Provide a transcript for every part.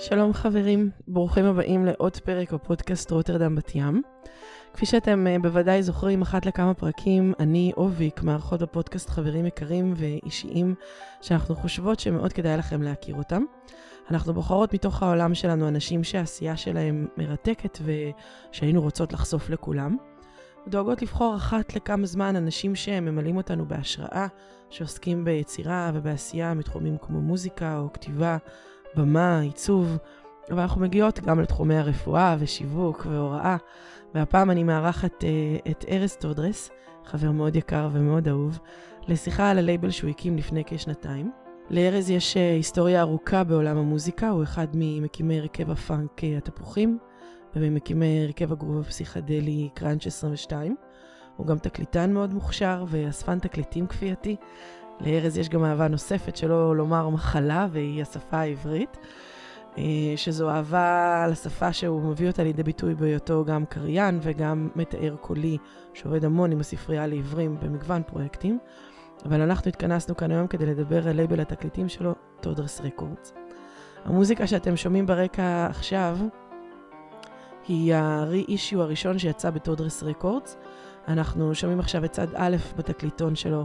שלום חברים, ברוכים הבאים לעוד פרק בפודקאסט רוטרדם בת ים. כפי שאתם uh, בוודאי זוכרים, אחת לכמה פרקים, אני אוביק, מארחות בפודקאסט חברים יקרים ואישיים, שאנחנו חושבות שמאוד כדאי לכם להכיר אותם. אנחנו בוחרות מתוך העולם שלנו אנשים שהעשייה שלהם מרתקת ושהיינו רוצות לחשוף לכולם. דואגות לבחור אחת לכמה זמן אנשים שממלאים אותנו בהשראה, שעוסקים ביצירה ובעשייה מתחומים כמו מוזיקה או כתיבה, במה, עיצוב, אבל אנחנו מגיעות גם לתחומי הרפואה ושיווק והוראה, והפעם אני מארחת אה, את ארז טודרס, חבר מאוד יקר ומאוד אהוב, לשיחה על הלייבל שהוא הקים לפני כשנתיים. לארז יש אה, היסטוריה ארוכה בעולם המוזיקה, הוא אחד ממקימי הרכב הפאנק אה, התפוחים, וממקימי הרכב הגרוב הפסיכדלי קראנץ' 22. הוא גם תקליטן מאוד מוכשר ואספן תקליטים כפייתי. לארז יש גם אהבה נוספת, שלא לומר מחלה, והיא השפה העברית. שזו אהבה לשפה שהוא מביא אותה לידי ביטוי בהיותו גם קריין וגם מתאר קולי, שעובד המון עם הספרייה לעיוורים במגוון פרויקטים. אבל אנחנו התכנסנו כאן היום כדי לדבר על לייבל התקליטים שלו, טודרס רקורדס. המוזיקה שאתם שומעים ברקע עכשיו היא ה-re-issue הראשון שיצא בטודרס רקורדס. אנחנו שומעים עכשיו את צד א' בתקליטון שלו,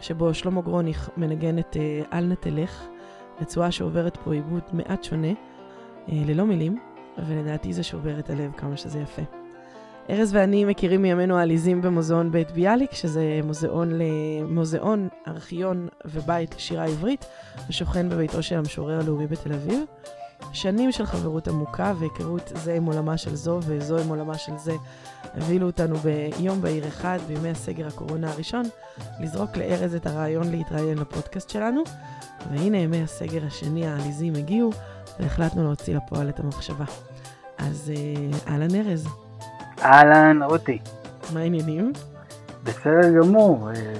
שבו שלמה גרוניך מנגן את uh, אל נא תלך, רצועה שעוברת פה עיבוד מעט שונה, uh, ללא מילים, ולדעתי זה שובר את הלב כמה שזה יפה. ארז ואני מכירים מימינו העליזים במוזיאון בית ביאליק, שזה מוזיאון, מוזיאון, ארכיון ובית לשירה עברית, השוכן בביתו של המשורר הלאומי בתל אביב. שנים של חברות עמוקה והיכרות זה עם עולמה של זו וזו עם עולמה של זה הבילו אותנו ביום בהיר אחד, בימי הסגר הקורונה הראשון, לזרוק לארז את הרעיון להתראיין לפודקאסט שלנו, והנה ימי הסגר השני העליזים הגיעו, והחלטנו להוציא לפועל את המחשבה. אז אה, אהלן ארז. אהלן רותי. מה העניינים? בסדר גמור, אה,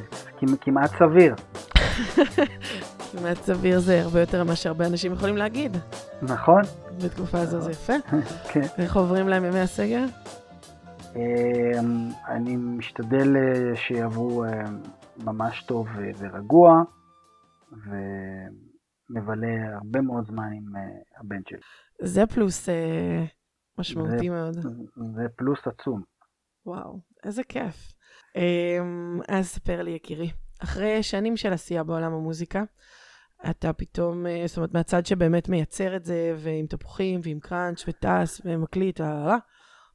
כמעט סביר. כמעט סביר זה הרבה יותר ממה שהרבה אנשים יכולים להגיד. נכון. בתקופה הזו זה יפה. כן. איך עוברים להם ימי הסגר? אמ, אני משתדל אה, שיעברו אה, ממש טוב ורגוע, ומבלה הרבה מאוד זמן עם אה, הבן שלי. זה פלוס משמעותי זה, מאוד. זה פלוס עצום. וואו, איזה כיף. אמ, אז ספר לי, יקירי, אחרי שנים של עשייה בעולם המוזיקה, אתה פתאום, זאת אומרת, מהצד שבאמת מייצר את זה, ועם תפוחים, ועם קראנץ', וטס, ומקליט,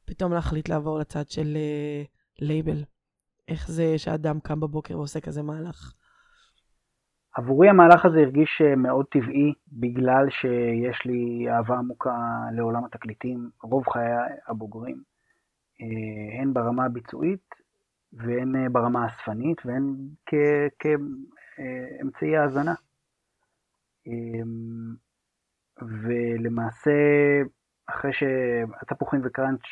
פתאום להחליט לעבור לצד של לייבל. איך זה שאדם קם בבוקר ועושה כזה מהלך? עבורי המהלך הזה הרגיש מאוד טבעי, בגלל שיש לי אהבה עמוקה לעולם התקליטים, רוב חיי הבוגרים, הן ברמה הביצועית והן ברמה האספנית והן כאמצעי האזנה. ולמעשה, אחרי שהתפוחים וקראנץ'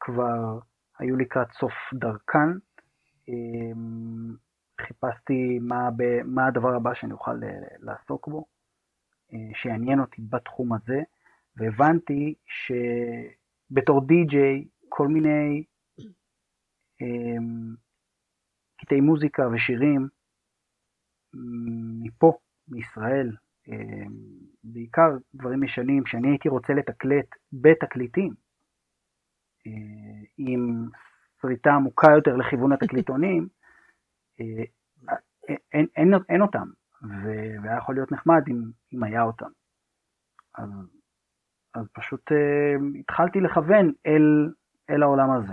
כבר היו לקראת סוף דרכן, חיפשתי מה, ב, מה הדבר הבא שאני אוכל לעסוק בו, שיעניין אותי בתחום הזה, והבנתי שבתור די-ג'יי כל מיני קטעי מוזיקה ושירים מפה, מישראל, בעיקר דברים ישנים שאני הייתי רוצה לתקלט בתקליטים, עם שריטה עמוקה יותר לכיוון התקליטונים, אין, אין, אין אותם, והיה יכול להיות נחמד אם, אם היה אותם. אז, אז פשוט uh, התחלתי לכוון אל, אל העולם הזה.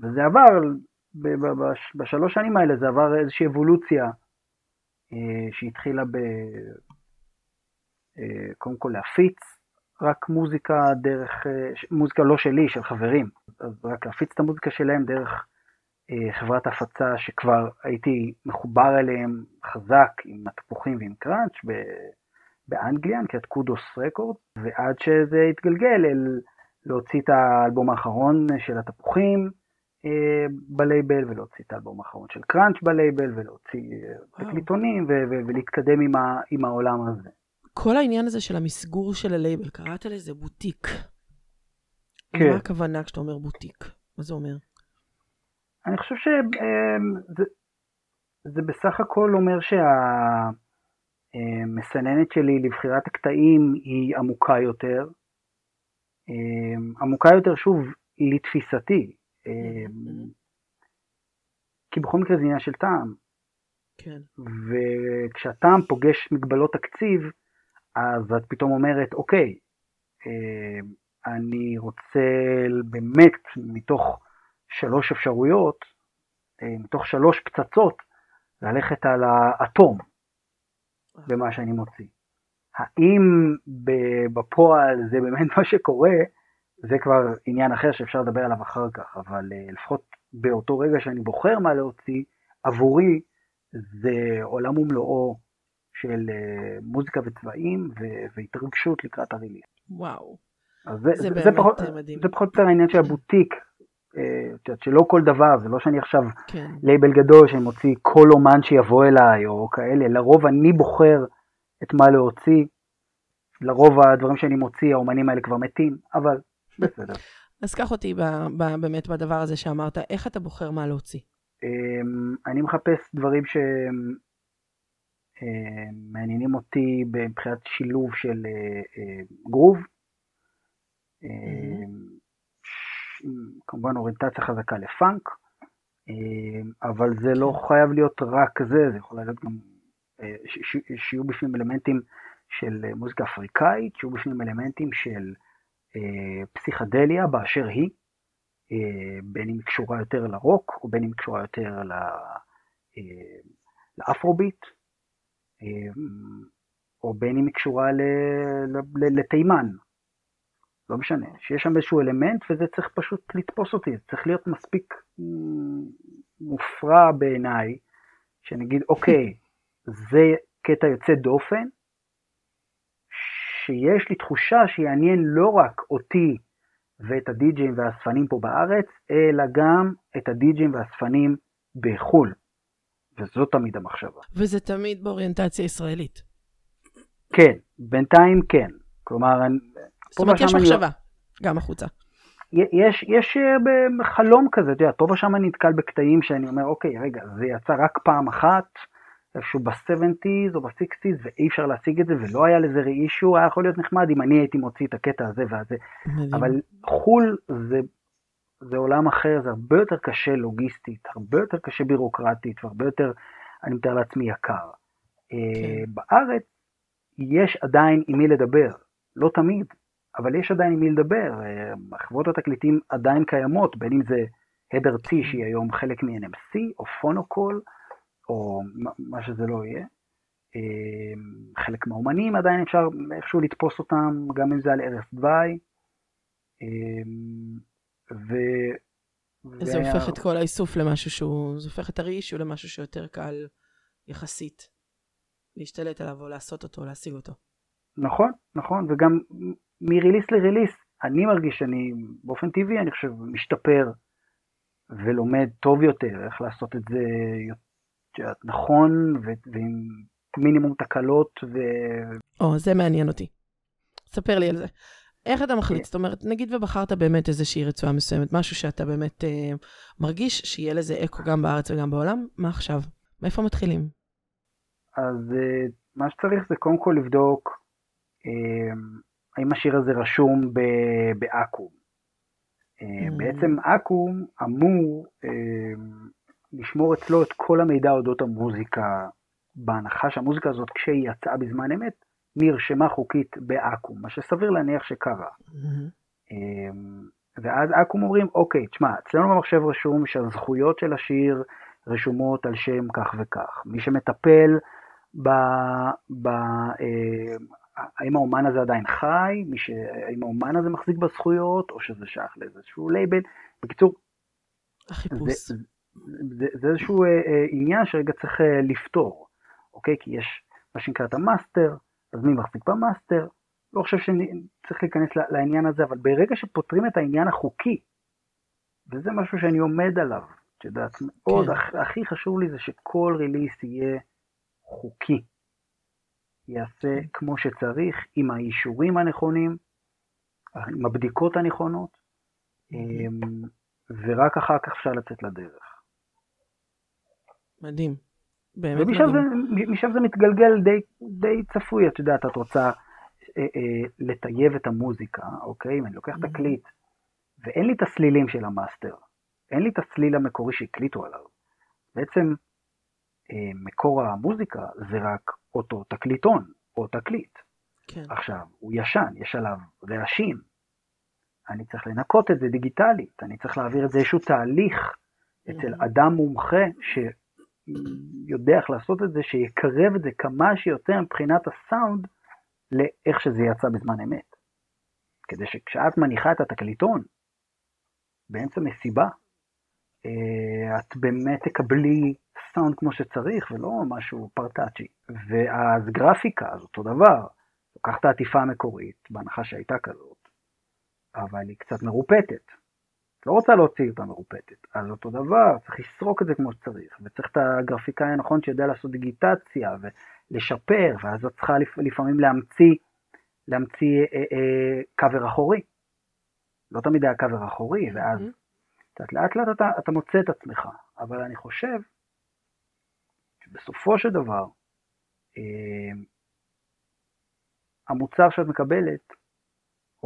וזה עבר, בשלוש שנים האלה זה עבר איזושהי אבולוציה שהתחילה ב... Uh, קודם כל להפיץ רק מוזיקה דרך, uh, מוזיקה לא שלי, של חברים, אז רק להפיץ את המוזיקה שלהם דרך חברת הפצה שכבר הייתי מחובר אליהם חזק עם התפוחים ועם קראנץ' באנגליה, נקראת קודוס רקורד, ועד שזה התגלגל אל להוציא את האלבום האחרון של התפוחים בלייבל, ולהוציא את האלבום האחרון של קראנץ' בלייבל, ולהוציא תקליטונים, ולהתקדם עם, ה- עם העולם הזה. כל העניין הזה של המסגור של הלייבל, קראת לזה בוטיק. כן. מה הכוונה כשאתה אומר בוטיק? מה זה אומר? אני חושב שזה זה בסך הכל אומר שה... מסננת שלי לבחירת הקטעים היא עמוקה יותר. עמוקה יותר, שוב, לתפיסתי. כי בכל מקרה זה עניין של טעם. כן. וכשהטעם פוגש מגבלות תקציב, אז את פתאום אומרת, אוקיי, אני רוצה באמת מתוך שלוש אפשרויות, אה, מתוך שלוש פצצות, ללכת על האטום במה שאני מוציא. האם בפועל זה באמת מה שקורה, זה כבר עניין אחר שאפשר לדבר עליו אחר כך, אבל אה, לפחות באותו רגע שאני בוחר מה להוציא, עבורי זה עולם ומלואו של אה, מוזיקה וצבעים והתרגשות לקראת הריליס. וואו. זה, זה, זה, זה, פחות, מדהים. זה פחות יותר העניין של הבוטיק, אה, שלא כל דבר, זה לא שאני עכשיו כן. לייבל גדול שאני מוציא כל אומן שיבוא אליי או כאלה, לרוב אני בוחר את מה להוציא, לרוב הדברים שאני מוציא, האומנים האלה כבר מתים, אבל בסדר. אז קח אותי ב, ב, באמת בדבר הזה שאמרת, איך אתה בוחר מה להוציא? אמ, אני מחפש דברים שמעניינים אותי מבחינת שילוב של אה, אה, גרוב, אמ, כמובן אוריינטציה חזקה לפאנק, אמ, אבל זה לא כן. חייב להיות רק זה, זה יכול להיות גם אה, שיהיו בפנים אלמנטים של מוזיקה אפריקאית, שיהיו בפנים אלמנטים של פסיכדליה באשר היא, בין אם היא קשורה יותר לרוק, או בין אם היא קשורה יותר לאפרוביט, או בין אם היא קשורה לתימן, לא משנה, שיש שם איזשהו אלמנט וזה צריך פשוט לתפוס אותי, זה צריך להיות מספיק מופרע בעיניי, שנגיד, אוקיי, זה קטע יוצא דופן, שיש לי תחושה שיעניין לא רק אותי ואת הדי-ג'ים והאספנים פה בארץ, אלא גם את הדי-ג'ים והאספנים בחו"ל. וזו תמיד המחשבה. וזה תמיד באוריינטציה ישראלית. כן, בינתיים כן. כלומר, זאת אומרת, יש מחשבה, גם החוצה. יש, יש אה, חלום כזה, אתה יודע, פה ושם אני נתקל בקטעים שאני אומר, אוקיי, רגע, זה יצא רק פעם אחת, איפשהו ב-70's או ב-60's, ואי אפשר להשיג את זה, ולא היה לזה ראישו, היה יכול להיות נחמד אם אני הייתי מוציא את הקטע הזה והזה. מדהים. אבל חו"ל זה, זה עולם אחר, זה הרבה יותר קשה לוגיסטית, הרבה יותר קשה בירוקרטית, והרבה יותר, אני מתאר לעצמי, יקר. אה, כן. בארץ יש עדיין עם מי לדבר, לא תמיד, אבל יש עדיין עם מי לדבר, אה, חברות התקליטים עדיין קיימות, בין אם זה הדר T שהיא היום חלק מ-NMC, או פונוקול, או מה שזה לא יהיה. אה, חלק מהאומנים עדיין אפשר איכשהו לתפוס אותם, גם אם זה על ערש דווי. אה, ו... זה וה... הופך את כל האיסוף למשהו שהוא, זה הופך את הראישו למשהו שיותר קל יחסית להשתלט עליו או לעשות אותו, או להשיג אותו. נכון, נכון, וגם מריליס לריליס, אני מרגיש שאני באופן טבעי, אני חושב, משתפר ולומד טוב יותר איך לעשות את זה נכון ועם מינימום תקלות. ו... או, זה מעניין אותי. ספר לי על זה. איך אתה מחליט? זאת אומרת, נגיד ובחרת באמת איזושהי רצועה מסוימת, משהו שאתה באמת אה, מרגיש שיהיה לזה אקו גם בארץ וגם בעולם, מה עכשיו? מאיפה מתחילים? אז אה, מה שצריך זה קודם כל לבדוק אה, האם השיר הזה רשום באקו"ם. אה, mm. בעצם אקו"ם אמור אה, לשמור אצלו את כל המידע אודות המוזיקה, בהנחה שהמוזיקה הזאת כשהיא יצאה בזמן אמת, נרשמה חוקית באקו"ם, מה שסביר להניח שקרה. Mm-hmm. ואז אקו"ם אומרים, אוקיי, תשמע, אצלנו במחשב רשום שהזכויות של השיר רשומות על שם כך וכך. מי שמטפל ב, ב, האם האומן הזה עדיין חי, ש... האם האומן הזה מחזיק בזכויות, או שזה שייך לאיזשהו לייבל. בקיצור, החיפוש. זה, זה, זה איזשהו אה, אה, עניין שרגע צריך אה, לפתור, אוקיי? כי יש מה שנקרא את המאסטר, אז מי מחזיק במאסטר? לא חושב שצריך להיכנס לעניין הזה, אבל ברגע שפותרים את העניין החוקי, וזה משהו שאני עומד עליו, את יודעת, כן. מאוד, הכי חשוב לי זה שכל ריליס יהיה חוקי. יעשה כמו שצריך, עם האישורים הנכונים, עם הבדיקות הנכונות, אמ, ורק אחר כך אפשר לצאת לדרך. מדהים. באמת ומשם זה, מדהים. משם זה מתגלגל די, די צפוי, את יודעת, את רוצה אה, אה, לטייב את המוזיקה, אוקיי? אם אני לוקח. תקליט, ואין לי את הסלילים של המאסטר, אין לי את הסליל המקורי שהקליטו עליו. בעצם אה, מקור המוזיקה זה רק אותו תקליטון, או תקליט. כן. עכשיו, הוא ישן, יש עליו רעשים. אני צריך לנקות את זה דיגיטלית, אני צריך להעביר את זה איזשהו תהליך אצל. אדם מומחה שיודע איך לעשות את זה, שיקרב את זה כמה שיותר מבחינת הסאונד לאיך שזה יצא בזמן אמת. כדי שכשאת מניחה את התקליטון באמצע מסיבה, אה, את באמת תקבלי סאונד כמו שצריך ולא משהו פרטאצ'י. ואז גרפיקה, אז אותו דבר, לוקח את העטיפה המקורית, בהנחה שהייתה כזאת, אבל היא קצת מרופטת. לא רוצה להוציא אותה מרופטת, אז אותו דבר, צריך לסרוק את זה כמו שצריך, וצריך את הגרפיקאי הנכון שיודע לעשות דיגיטציה ולשפר, ואז את צריכה לפ- לפעמים להמציא, להמציא אה, אה, קאבר אחורי. לא תמיד היה קאבר אחורי, ואז Mhm. קצת לאט לאט אתה, אתה מוצא את עצמך, אבל אני חושב שבסופו של דבר, אה, המוצר שאת מקבלת,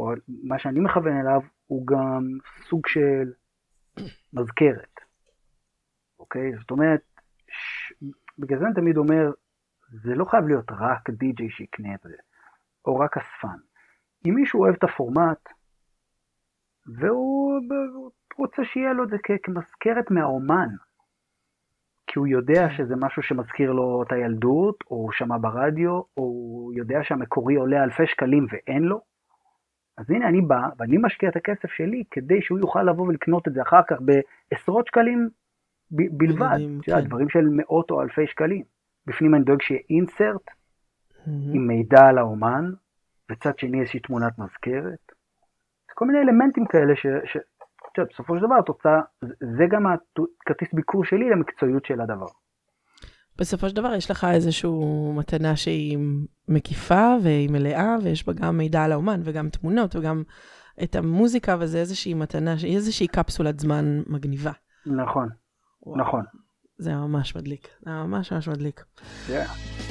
או מה שאני מכוון אליו, הוא גם סוג של מזכרת, אוקיי? זאת אומרת, ש... בגלל זה אני תמיד אומר, זה לא חייב להיות רק די-ג'יי שיקנה את זה, או רק אספן. אם מישהו אוהב את הפורמט, והוא הוא רוצה שיהיה לו את זה כמזכרת מהאומן, כי הוא יודע שזה משהו שמזכיר לו את הילדות, או הוא שמע ברדיו, או הוא יודע שהמקורי עולה אלפי שקלים ואין לו, אז הנה אני בא ואני משקיע את הכסף שלי כדי שהוא יוכל לבוא ולקנות את זה אחר כך בעשרות שקלים ב- בלבד, כן. דברים של מאות או אלפי שקלים. בפנים אני דואג שיהיה אינסרט Mhm. עם מידע על האומן, וצד שני איזושהי תמונת מזכרת. כל מיני אלמנטים כאלה ש... ש... בסופו של דבר התוצאה, זה גם הכרטיס ביקור שלי למקצועיות של הדבר. בסופו של דבר יש לך איזושהי מתנה שהיא מקיפה והיא מלאה, ויש בה גם מידע על האומן וגם תמונות וגם את המוזיקה, וזה איזושהי מתנה, איזושהי קפסולת זמן מגניבה. נכון, וואו, נכון. זה ממש מדליק, זה ממש ממש מדליק. Yeah.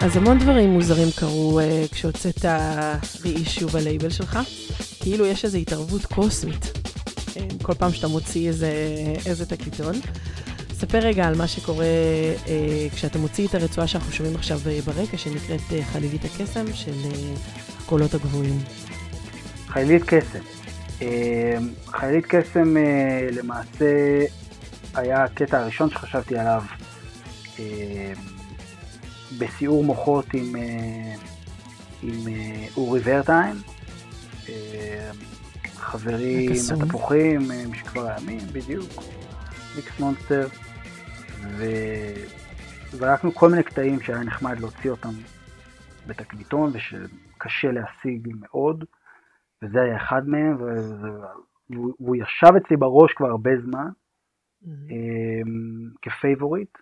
אז המון דברים מוזרים קרו אה, כשהוצאת ריאישו בלייבל שלך. כאילו יש איזו התערבות קוסמית אמ, כל פעם שאתה מוציא איזה, איזה תקליטון. ספר רגע על מה שקורה אה, כשאתה מוציא את הרצועה שאנחנו שומעים עכשיו אה, ברקע, שנקראת אה, חלילית הקסם של אה, הקולות הגבוהים. חיילית קסם. אה, חיילית קסם אה, למעשה היה הקטע הראשון שחשבתי עליו אה, בסיעור מוחות עם, אה, עם אה, אורי ורטהיים, אה, חברי. מהתפוחים משכבר הימים, בדיוק, מיקס מונסטר, וזרקנו כל מיני קטעים שהיה נחמד להוציא אותם בתקליטון ושקשה להשיג מאוד. וזה היה אחד מהם, והוא והוא ישב אצלי בראש כבר הרבה זמן, אמ, כפייבוריט.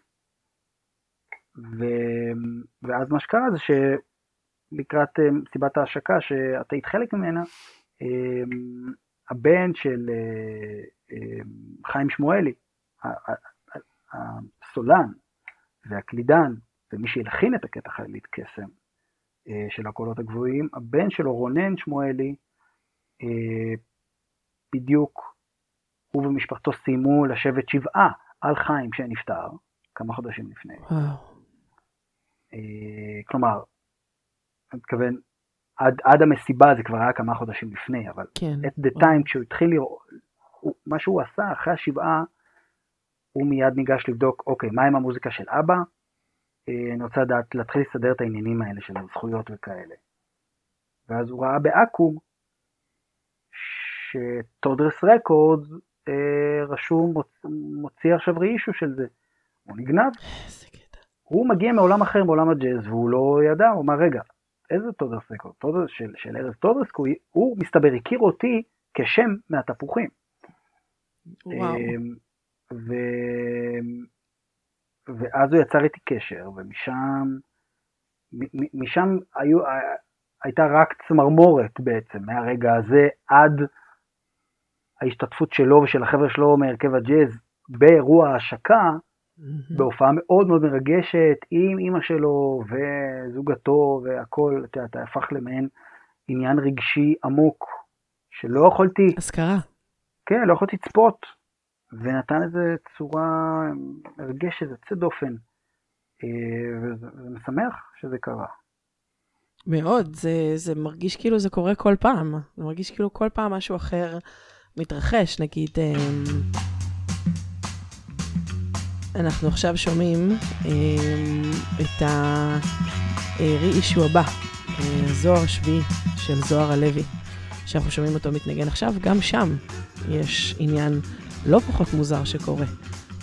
ו... ואז מה שקרה זה שלקראת אמ, מסיבת ההשקה, שאתה היית חלק ממנה, אמ, הבן של אה, אמ, חיים שמואלי, הסולן והקלידן, ומי שהלחין את הקטע חיילית קסם אה, של הקולות הגבוהים, הבן שלו רונן שמואלי, אה, בדיוק הוא ומשפחתו סיימו לשבת שבעה על חיים שנפטר כמה חודשים לפני. וואו. אה, כלומר, אני מתכוון, עד, עד המסיבה זה כבר היה כמה חודשים לפני, אבל כן. at the time כשהוא התחיל לראות, הוא- מה שהוא עשה אחרי השבעה, הוא מיד ניגש לבדוק, אוקיי, מה עם המוזיקה של אבא? אה, אני רוצה לדעת, להתחיל לסדר את העניינים האלה של הזכויות וכאלה. ואז הוא ראה באקו"ם שטודרס רקורדס אה, רשום, מוצ- מוציא עכשיו re-issue של זה. הוא נגנב, איזה. הוא מגיע מעולם אחר, מעולם הג'אז, והוא לא ידע, הוא אמר, רגע, איזה טודרס רקורד? טודרס של, של ארז טודרס, כי הוא, הוא מסתבר הכיר אותי כשם מהתפוחים. וואו. אמ, ו... ואז הוא יצר איתי קשר, ומשם משם היו, הייתה רק צמרמורת בעצם מהרגע הזה עד ההשתתפות שלו ושל החבר'ה שלו מהרכב הג'אז באירוע ההשקה, בהופעה מאוד מאוד מרגשת עם אימא שלו וזוגתו והכל, אתה יודע, הפך למעין עניין רגשי עמוק שלא יכולתי, אזכרה. כן, לא יכולתי לצפות, ונתן איזה צורה מרגשת, יוצאת דופן, אה, וזה משמח שזה קרה. מאוד, זה, זה מרגיש כאילו זה קורה כל פעם. זה מרגיש כאילו כל פעם משהו אחר מתרחש. נגיד, אמ, אנחנו עכשיו שומעים אמ, את ה-re-issue הבא, אה, זוהר שביעי של זוהר הלוי, שאנחנו שומעים אותו מתנגן עכשיו. גם שם יש עניין לא פחות מוזר שקורה,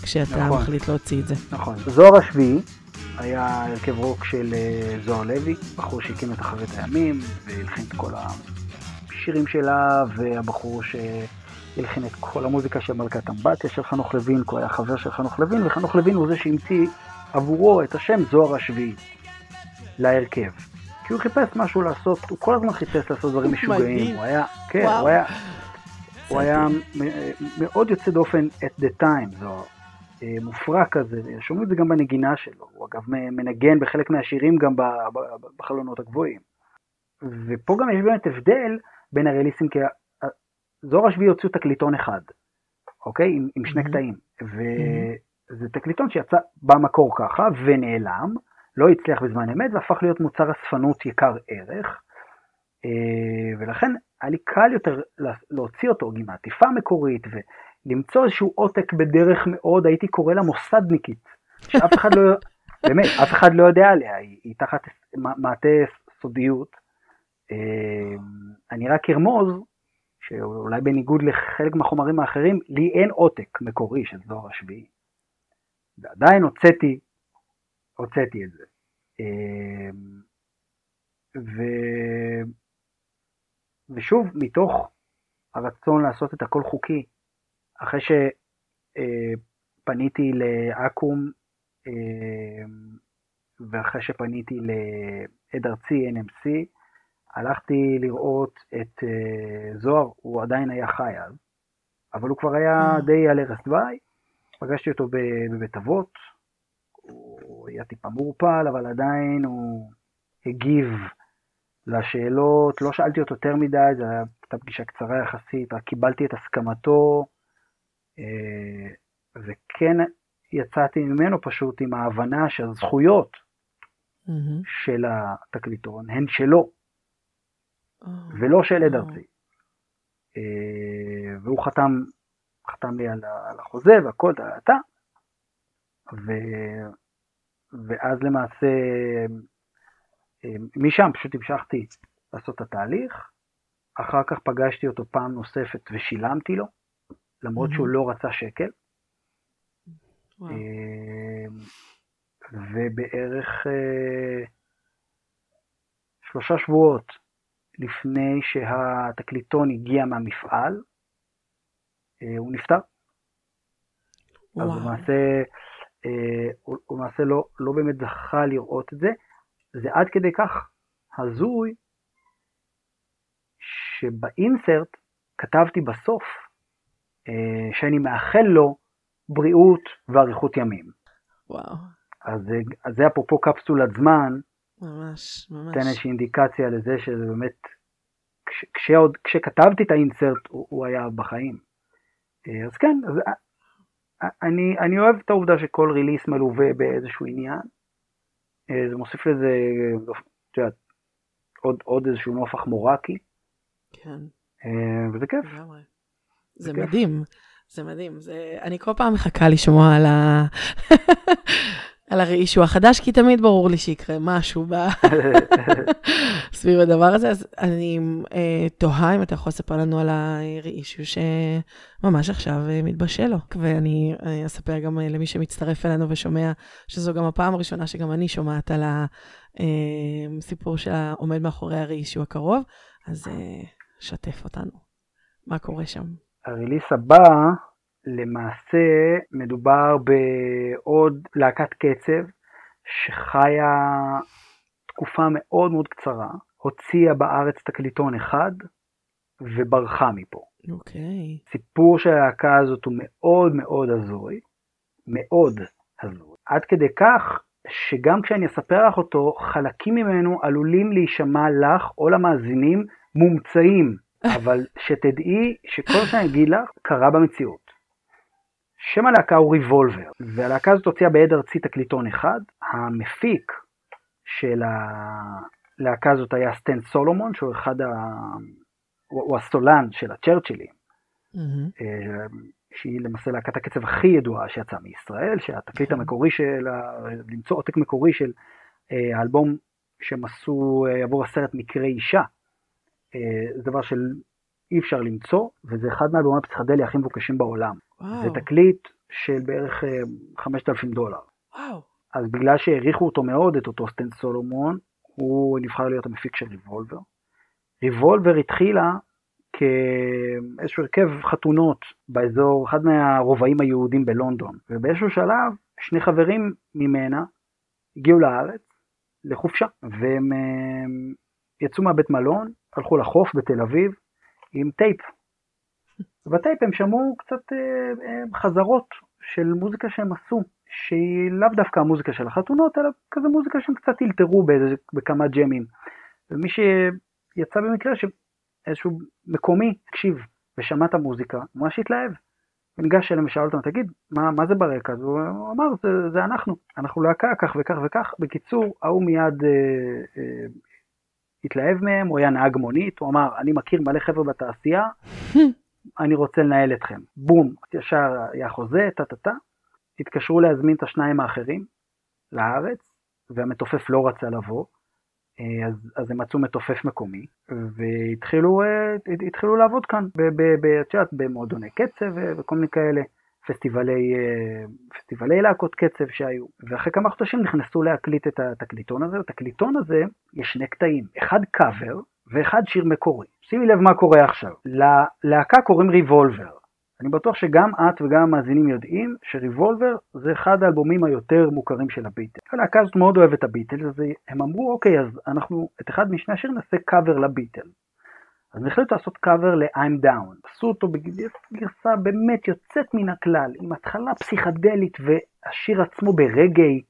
כשאתה נכון. מחליט להוציא את זה. נכון. זוהר השביעי היה הרכב רוק של אה, זוהר לוי, בחור שהקים את אחרית הימים, והלחין את כל השירים שלה, והבחור שהלחין את כל המוזיקה של מלכת אמבטיה של חנוך לוין, כי הוא היה חבר של חנוך לוין, וחנוך לוין הוא זה שהמציא עבורו את השם זוהר השביעי להרכב. כי הוא חיפש משהו לעשות, הוא כל הזמן חיפש לעשות דברים משוגעים. הוא היה, כן, וואו. הוא היה, הוא זה היה. מ- מאוד יוצא דופן at the time, זוהר. אה, מופרע כזה, שומעים את זה גם בנגינה שלו, הוא אגב מנגן בחלק מהשירים גם בחלונות הגבוהים. ופה גם יש באמת הבדל בין הרליסים, כי ה- ה- זוהר השביעי הוציאו תקליטון אחד, אוקיי? עם, עם שני Mhm. קטעים. וזה תקליטון שיצא במקור ככה ונעלם, לא הצליח בזמן אמת והפך להיות מוצר אספנות יקר ערך. אה, ולכן היה לי קל יותר לה- להוציא אותו עם העטיפה המקורית ולמצוא איזשהו עותק בדרך מאוד, הייתי קורא לה מוסדניקית, שאף אחד לא, באמת, אף אחד לא יודע עליה, היא, היא תחת מעטה סודיות. אה, אני רק ארמוז, שאולי בניגוד לחלק מהחומרים האחרים, לי אין עותק מקורי של זוהר השביעי. ועדיין הוצאתי, הוצאתי את זה. אה, ו... ושוב, מתוך הרצון לעשות את הכל חוקי, אחרי שפניתי לאקו"ם אה, ואחרי שפניתי לעד ארצי NMC, הלכתי לראות את אה, זוהר, הוא עדיין היה חי אז, אבל הוא כבר היה אה. די על ערש דווי, פגשתי אותו בבית אבות, הוא היה טיפה מעורפל, אבל עדיין הוא הגיב לשאלות, לא שאלתי אותו יותר מדי, זו הייתה פגישה קצרה יחסית, רק קיבלתי את הסכמתו, אה, וכן יצאתי ממנו פשוט עם ההבנה שהזכויות מהמם. של התקליטון הן שלו, אה, ולא של עד אה. ארצי. אה, והוא חתם, חתם לי על על החוזה והכל, אתה, ו... ואז למעשה אה, משם פשוט המשכתי לעשות את התהליך, אחר כך פגשתי אותו פעם נוספת ושילמתי לו, למרות שהוא. לא רצה שקל. אה, ובערך אה, שלושה שבועות לפני שהתקליטון הגיע מהמפעל, אה, הוא נפטר. אז וואו. למעשה, אה, הוא למעשה לא, לא באמת זכה לראות את זה. זה עד כדי כך הזוי, שבאינסרט כתבתי בסוף אה, שאני מאחל לו בריאות ואריכות ימים. וואו. אז, אז זה אפרופו קפסולת זמן, ממש, ממש. נותן איזושהי אינדיקציה לזה שזה באמת, כש, כשעוד, כשכתבתי את האינסרט הוא, הוא היה בחיים. אה, אז כן, אז א- א- אני, אני אוהב את העובדה שכל ריליס מלווה באיזשהו עניין. אה, זה מוסיף לזה, את יודעת, עוד, עוד איזשהו נופח מורקי, כן. אה, וזה כיף. לגמרי. זה כיף. מדהים, זה מדהים. זה... אני כל פעם מחכה לשמוע על ה... על הראישו החדש, כי תמיד ברור לי שיקרה משהו ב... סביב הדבר הזה, אז אני אה, תוהה אם אתה יכול לספר לנו על הראישו שממש עכשיו אה, מתבשל לו. ואני אה, אספר גם אה, למי שמצטרף אלינו ושומע, שזו גם הפעם הראשונה שגם אני שומעת על הסיפור שעומד מאחורי הראישו הקרוב, אז אה, שתף אותנו. מה קורה שם? הריליס הבא, למעשה מדובר בעוד להקת קצב שחיה תקופה מאוד מאוד קצרה. הוציאה בארץ תקליטון אחד וברחה מפה. אוקיי. סיפור של הלהקה הזאת הוא מאוד מאוד הזוי, מאוד הזוי, עד כדי כך שגם כשאני אספר לך אותו, חלקים ממנו עלולים להישמע לך או למאזינים מומצאים, אבל שתדעי שכל שאני אגיד לך קרה במציאות. שם הלהקה הוא ריבולבר, והלהקה הזאת הוציאה בעד ארצי תקליטון אחד. המפיק של הלהקה הזאת היה סטן סולומון, שהוא אחד ה... הוא הסולן של הצ'רצ'ילים, מהמם. אה, שהיא למעשה להקת הקצב הכי ידועה שיצאה מישראל, שהתקליט נכון. המקורי שלה, למצוא עותק מקורי של אה, האלבום שהם עשו אה, עבור הסרט מקרה אישה, זה דבר שאי אפשר למצוא, וזה אחד מהאלבומי הפסיכדליה הכי מבוקשים בעולם. וואו. זה תקליט של בערך אה, 5,000 דולר. וואו. אז בגלל שהעריכו אותו מאוד, את אותו סטן סולומון, הוא נבחר להיות המפיק של ריבולבר. ריבולבר התחילה כאיזשהו הרכב חתונות באזור, אחד מהרובעים היהודים בלונדון, ובאיזשהו שלב שני חברים ממנה הגיעו לארץ לחופשה, והם אה, יצאו מהבית מלון, הלכו לחוף בתל אביב עם טייפ. ובטייפ הם שמעו קצת אה, אה, חזרות של מוזיקה שהם עשו, שהיא לאו דווקא המוזיקה של החתונות, אלא כזה מוזיקה שהם קצת אלתרו בכמה ג'מים. ומי שיצא במקרה שאיזשהו מקומי הקשיב ושמע את המוזיקה, ממש התלהב. וניגש אליהם ושאל אותם, תגיד, מה, מה זה ברקע? אז הוא אמר, זה, זה אנחנו, אנחנו להקה, כך וכך וכך. בקיצור, ההוא מיד אה, אה, התלהב מהם, הוא היה נהג מונית, הוא אמר, אני מכיר מלא חבר'ה בתעשייה, אני רוצה לנהל אתכם. בום, ישר היה חוזה, טה-טה-טה. התקשרו להזמין את השניים האחרים לארץ, והמתופף לא רצה לבוא, אה, אז, אז הם מצאו מתופף מקומי, והתחילו אה, לעבוד כאן, את יודעת, במועדוני קצב ו- וכל מיני כאלה, פסטיבלי, אה, פסטיבלי להקות קצב שהיו. ואחרי כמה חודשים נכנסו להקליט את התקליטון הזה, בתקליטון הזה יש שני קטעים, אחד קאבר ואחד שיר מקורי. שימי לב מה קורה עכשיו. ללהקה קוראים ריבולבר. אני בטוח שגם את וגם המאזינים יודעים שריבולבר זה אחד האלבומים היותר מוכרים של הביטל. הלהקה הזאת מאוד אוהבת את הביטל, אז הם אמרו אוקיי אז אנחנו את אחד משני השירים נעשה קאבר לביטל. אז הם החליטו לעשות קאבר ל-I'm Down. עשו אותו בגרסה באמת יוצאת מן הכלל, עם התחלה פסיכדלית והשיר עצמו ברגעי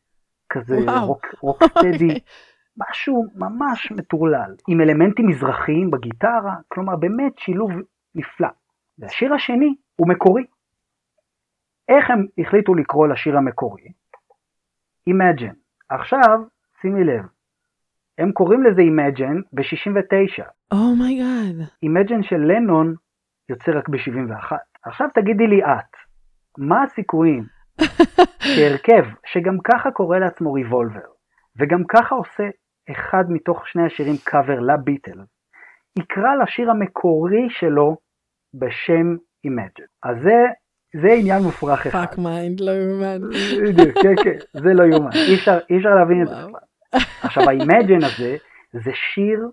כזה וואו. רוק. משהו ממש מטורלל, עם אלמנטים מזרחיים בגיטרה, כלומר באמת שילוב נפלא. והשיר השני הוא מקורי. איך הם החליטו לקרוא לשיר המקורי? Imagine. עכשיו, שימי לב, הם קוראים לזה Imagine ב-69. Oh my God. Imagine של לנון יוצא רק ב-71. עכשיו תגידי לי את, מה הסיכויים שהרכב, שגם ככה קורא לעצמו ריבולבר, וגם ככה עושה אחד מתוך שני השירים קאבר לביטלס, יקרא לשיר המקורי שלו בשם Imagine. אז זה, זה עניין מופרך אחד. fuck mind, לא יאומן. בדיוק, כן, כן, זה לא יאומן, אי אפשר, אי אפשר להבין את זה. בכלל. עכשיו ה-Imagine הזה, זה שיר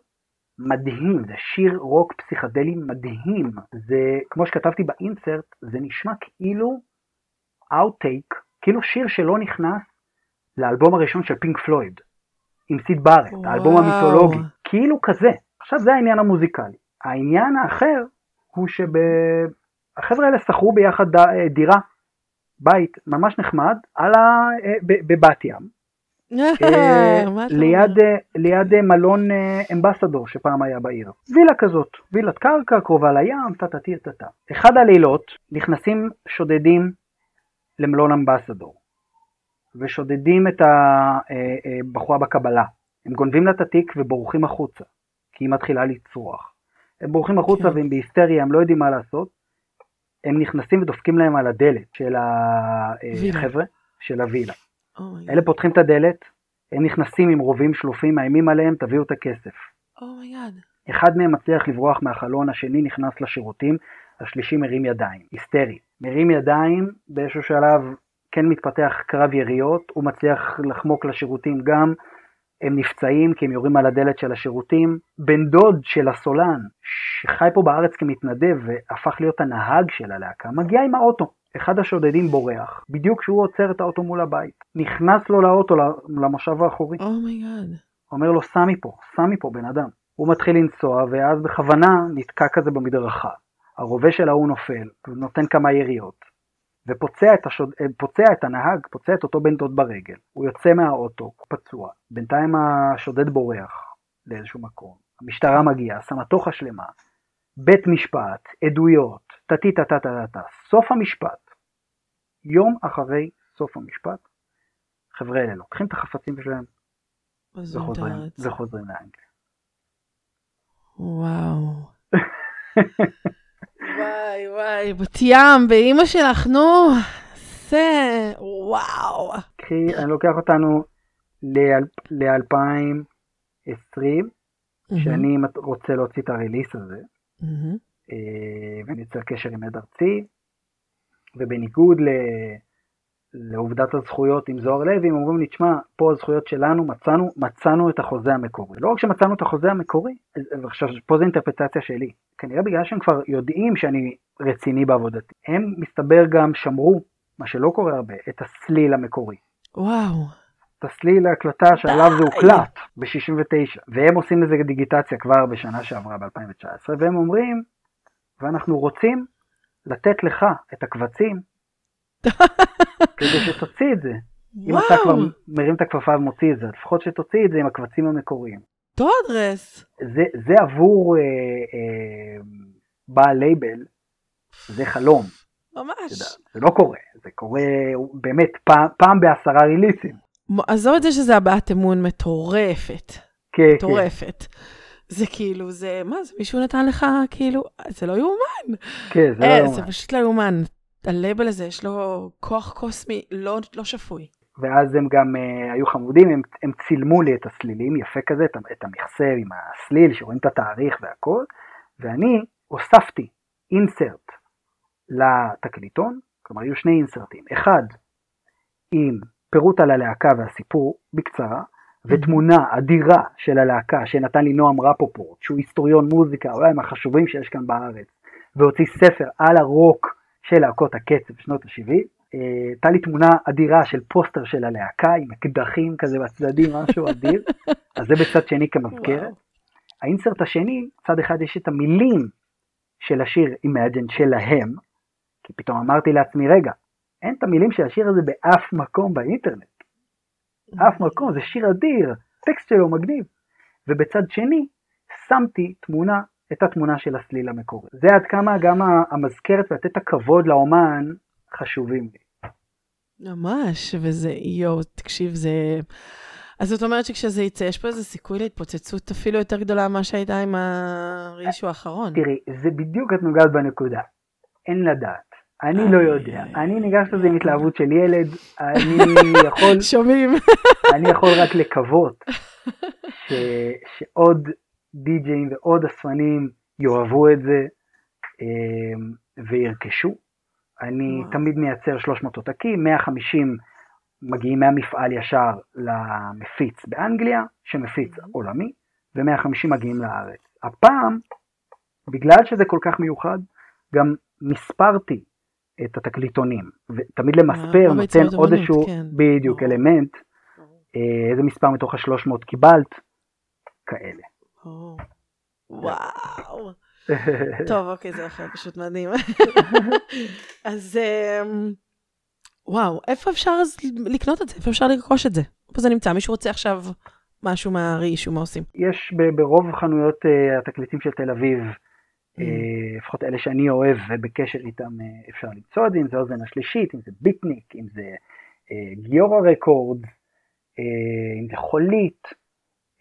מדהים, זה שיר רוק פסיכדלי מדהים. זה, כמו שכתבתי ב insert, זה נשמע כאילו outtake, כאילו שיר שלא נכנס לאלבום הראשון של פינק פלויד, עם סיד בארט, האלבום. המיתולוגי, כאילו כזה. עכשיו זה העניין המוזיקלי. העניין האחר הוא שהחבר'ה האלה שכרו ביחד ד- דירה, בית ממש נחמד, על ה... אה, בבת ים, אה, ליד? אה, ליד אה, מלון אה, אמבסדור שפעם היה בעיר. וילה כזאת, וילת קרקע קרובה לים, טה-טה-טה טה-טה. אחד הלילות נכנסים שודדים למלון אמבסדור, ושודדים את הבחורה בקבלה. הם גונבים לה את התיק ובורחים החוצה, כי היא מתחילה לצרוח. הם בורחים החוצה כן. והם בהיסטריה, הם לא יודעים מה לעשות. הם נכנסים ודופקים להם על הדלת של. החבר'ה, של הווילה. Oh my God. אלה פותחים את הדלת, הם נכנסים עם רובים שלופים, מאיימים עליהם, תביאו את הכסף. Oh my God. אחד מהם מצליח לברוח מהחלון, השני נכנס לשירותים, השלישי מרים ידיים, היסטרי. מרים ידיים, באיזשהו שלב כן מתפתח קרב יריות, הוא מצליח לחמוק לשירותים גם, הם נפצעים כי הם יורים על הדלת של השירותים. בן דוד של הסולן, שחי פה בארץ כמתנדב והפך להיות הנהג של הלהקה, מגיע עם האוטו. אחד השודדים בורח, בדיוק כשהוא עוצר את האוטו מול הבית. נכנס לו לאוטו, למושב האחורי. Oh my God. אומר לו, סע מפה, סע מפה בן אדם. הוא מתחיל לנסוע, ואז בכוונה נתקע כזה במדרכה. הרובה של ההוא נופל, נותן כמה יריות, ופוצע את, השוד... פוצע את הנהג, פוצע את אותו בן דוד ברגל. הוא יוצא מהאוטו, פצוע. בינתיים השודד בורח לאיזשהו מקום. המשטרה מגיעה, סמטוחה שלמה, בית משפט, עדויות, טטי טטה טטה טטה. סוף המשפט, יום אחרי סוף המשפט, חבר'ה אלה לוקחים את החפצים שלהם וחוזרים, וחוזרים לאנגליה. וואו. וואי וואי, בת ים, באימא שלך, נו, זה, וואו. קחי, אני לוקח אותנו ל-2020, שאני רוצה להוציא את הריליס הזה, אה, ואני יוצר קשר עם עד ארצי, ובניגוד ל... לעובדת הזכויות עם זוהר לוי, הם אומרים לי, תשמע, פה הזכויות שלנו, מצאנו, מצאנו את החוזה המקורי. לא רק שמצאנו את החוזה המקורי, ועכשיו פה זו אינטרפטציה שלי, כנראה בגלל שהם כבר יודעים שאני רציני בעבודתי. הם מסתבר גם שמרו, מה שלא קורה הרבה, את הסליל המקורי. וואו. את הסליל ההקלטה שעליו זה הוקלט ב-69, והם עושים לזה דיגיטציה כבר בשנה שעברה ב-2019, והם אומרים, ואנחנו רוצים לתת לך את הקבצים כדי שתוציא את זה. אם אתה כבר מרים את הכפפה ומוציא את זה, לפחות שתוציא את זה עם הקבצים המקוריים. תודרס. זה, זה עבור אה, אה, בעל לייבל, זה חלום. ממש. יודע, זה לא קורה, זה קורה באמת פעם, פעם בעשרה ריליסים. עזוב את זה שזה הבעת אמון מטורפת. כן, מטורפת. כן. זה כאילו, זה, מה זה, מישהו נתן לך, כאילו, זה לא יאומן. כן, זה לא אה, לא יאומן. זה פשוט לא יאומן. הלבל הזה יש לו כוח קוסמי לא, לא שפוי. ואז הם גם uh, היו חמודים, הם, הם צילמו לי את הסלילים, יפה כזה, את, את המכסה עם הסליל, שרואים את התאריך והכל, ואני הוספתי אינסרט לתקליטון, כלומר היו שני אינסרטים, אחד עם פירוט על הלהקה והסיפור בקצרה, ותמונה אדירה של הלהקה שנתן לי נועם רפופורט, שהוא היסטוריון מוזיקה, אולי מהחשובים שיש כאן בארץ, והוציא ספר על הרוק של להקות הקצב בשנות ה-70. הייתה לי תמונה אדירה של פוסטר של הלהקה עם אקדחים כזה בצדדים, משהו אדיר, אז זה בצד שני כמזכרת. האינסרט השני, צד אחד יש את המילים של השיר Imagine שלהם, כי פתאום אמרתי לעצמי, רגע, אין את המילים של השיר הזה באף מקום באינטרנט. אף מקום, זה שיר אדיר, טקסט שלו מגניב. ובצד שני, שמתי תמונה את התמונה של הסליל המקורי. זה עד כמה גם המזכרת ולתת הכבוד לאומן חשובים לי. ממש, וזה, יואו, תקשיב, זה... אז זאת אומרת שכשזה יצא, יש פה איזה סיכוי להתפוצצות אפילו יותר גדולה ממה שהייתה עם הרישו האחרון. תראי, זה בדיוק את נוגעת בנקודה. אין לדעת. אני לא יודע. אני ניגש לזה עם התלהבות של ילד, אני יכול... שומעים. אני יכול רק לקוות שעוד די-ג'אים ועוד אספנים יאהבו את זה אמ, וירכשו. אני וואו. תמיד מייצר 300 עותקים, 150 מגיעים מהמפעל ישר למפיץ באנגליה, שמפיץ עולמי, ו-150 מגיעים לארץ. הפעם, בגלל שזה כל כך מיוחד, גם מספרתי את התקליטונים, ותמיד למספר נותן עוד איזשהו, כן. בדיוק, אלמנט, אה, איזה מספר מתוך השלוש מאות קיבלת, כאלה. וואו. טוב, אוקיי, זה אחר פשוט מדהים. אז אמ, וואו, איפה אפשר אז לקנות את זה? איפה אפשר לרכוש את זה? איפה זה נמצא? מישהו רוצה עכשיו משהו מהרישו, מה עושים? יש ברוב חנויות uh, התקליטים של תל אביב, mm. uh, לפחות אלה שאני אוהב ובקשר איתם uh, אפשר למצוא את זה, אם זה אוזן השלישית, אם זה ביטניק, אם זה גיורא רקורד, אם זה חולית.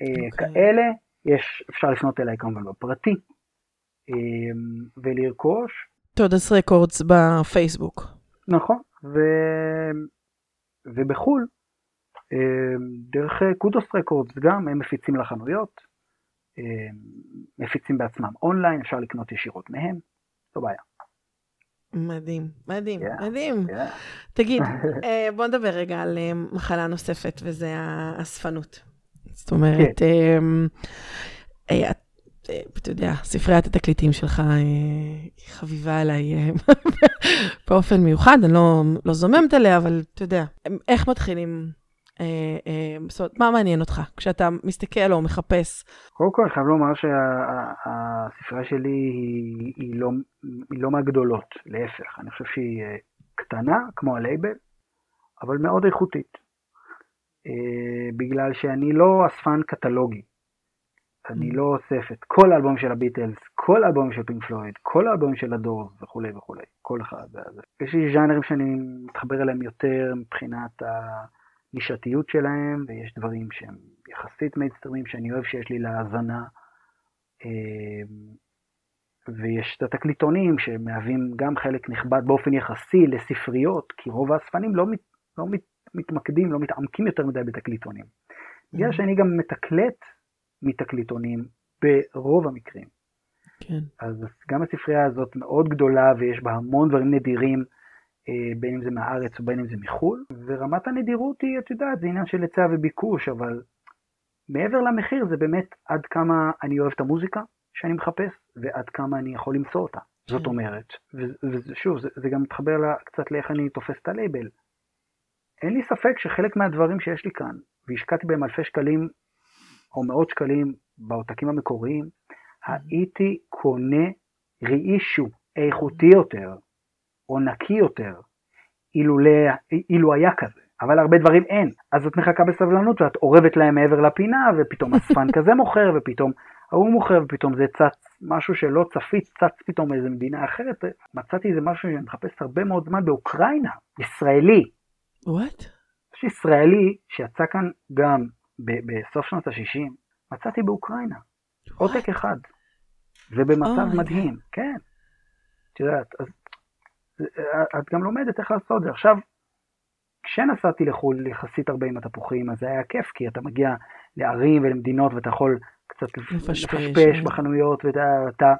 אוקיי. כאלה. יש, אפשר לפנות אליי כמובן בפרטי אמ, ולרכוש. תודס רקורדס בפייסבוק. נכון, ו... ובחו"ל, אמ, דרך קודוס רקורדס גם, הם מפיצים לחנויות, אמ, מפיצים בעצמם אונליין, אפשר לקנות ישירות מהם, לא בעיה. מדהים, מדהים, yeah, מדהים. Yeah. תגיד, אה, בוא נדבר רגע על אה, מחלה נוספת, וזה האספנות. זאת אומרת, כן. אמ, אה, אה, אתה יודע, ספריית התקליטים שלך אה, היא חביבה עליי באופן מיוחד, אני לא, לא זוממת עליה, אבל אתה יודע, איך מתחילים זאת אומרת, מה מעניין אותך כשאתה מסתכל או מחפש? קודם כל, אני חייב לומר שהספרייה שלי היא, היא, לא, היא לא מהגדולות, להפך, אני חושב שהיא קטנה, כמו הלייבל, אבל מאוד איכותית. בגלל שאני לא אספן קטלוגי. אני לא אוסף את כל האלבומים של הביטלס, כל האלבומים של פינק פלויד, כל האלבומים של הדורס וכולי וכולי, כל אחד. יש לי ז'אנרים שאני מתחבר אליהם יותר מבחינת הנישתיות שלהם, ויש דברים שהם יחסית מיינסטרימים שאני אוהב שיש לי להאזנה. אמ, ויש את התקליטונים שמהווים גם חלק נכבד באופן יחסי לספריות, כי רוב האספנים לא, מת, לא מת, מתמקדים, לא מתעמקים יותר מדי בתקליטונים. בגלל mm-hmm. שאני גם מתקלט מתקליטונים ברוב המקרים. כן. אז גם הספרייה הזאת מאוד גדולה ויש בה המון דברים נדירים, אה, בין אם זה מהארץ או בין אם זה מחו"ל, ורמת הנדירות היא, את יודעת, זה עניין של היצע וביקוש, אבל מעבר למחיר זה באמת עד כמה אני אוהב את המוזיקה שאני מחפש, ועד כמה אני יכול למצוא אותה. זאת כן. אומרת, ושוב, זה, זה גם מתחבר לה, קצת לאיך אני תופס את הלייבל. אין לי ספק שחלק מהדברים שיש לי כאן, והשקעתי בהם אלפי שקלים או מאות שקלים בעותקים המקוריים, הייתי קונה ראישו איכותי יותר, או נקי יותר, אילולא, אילו היה כזה. אבל הרבה דברים אין. אז את מחכה בסבלנות ואת אורבת להם מעבר לפינה, ופתאום אספן כזה מוכר, ופתאום ההוא מוכר, ופתאום זה צץ, משהו שלא צפית, צץ פתאום מאיזה מדינה אחרת. מצאתי איזה משהו שאני מחפש הרבה מאוד זמן באוקראינה, ישראלי. וואט? יש ישראלי שיצא כאן גם בסוף שנות ה-60, מצאתי באוקראינה. עותק אחד. ובמצב oh מדהים, God. כן. את יודעת, אז את גם לומדת איך לעשות את זה. עכשיו, כשנסעתי לחו"ל יחסית הרבה עם התפוחים, אז זה היה כיף, כי אתה מגיע לערים ולמדינות ואתה יכול קצת לפשפש כן. בחנויות, ואתה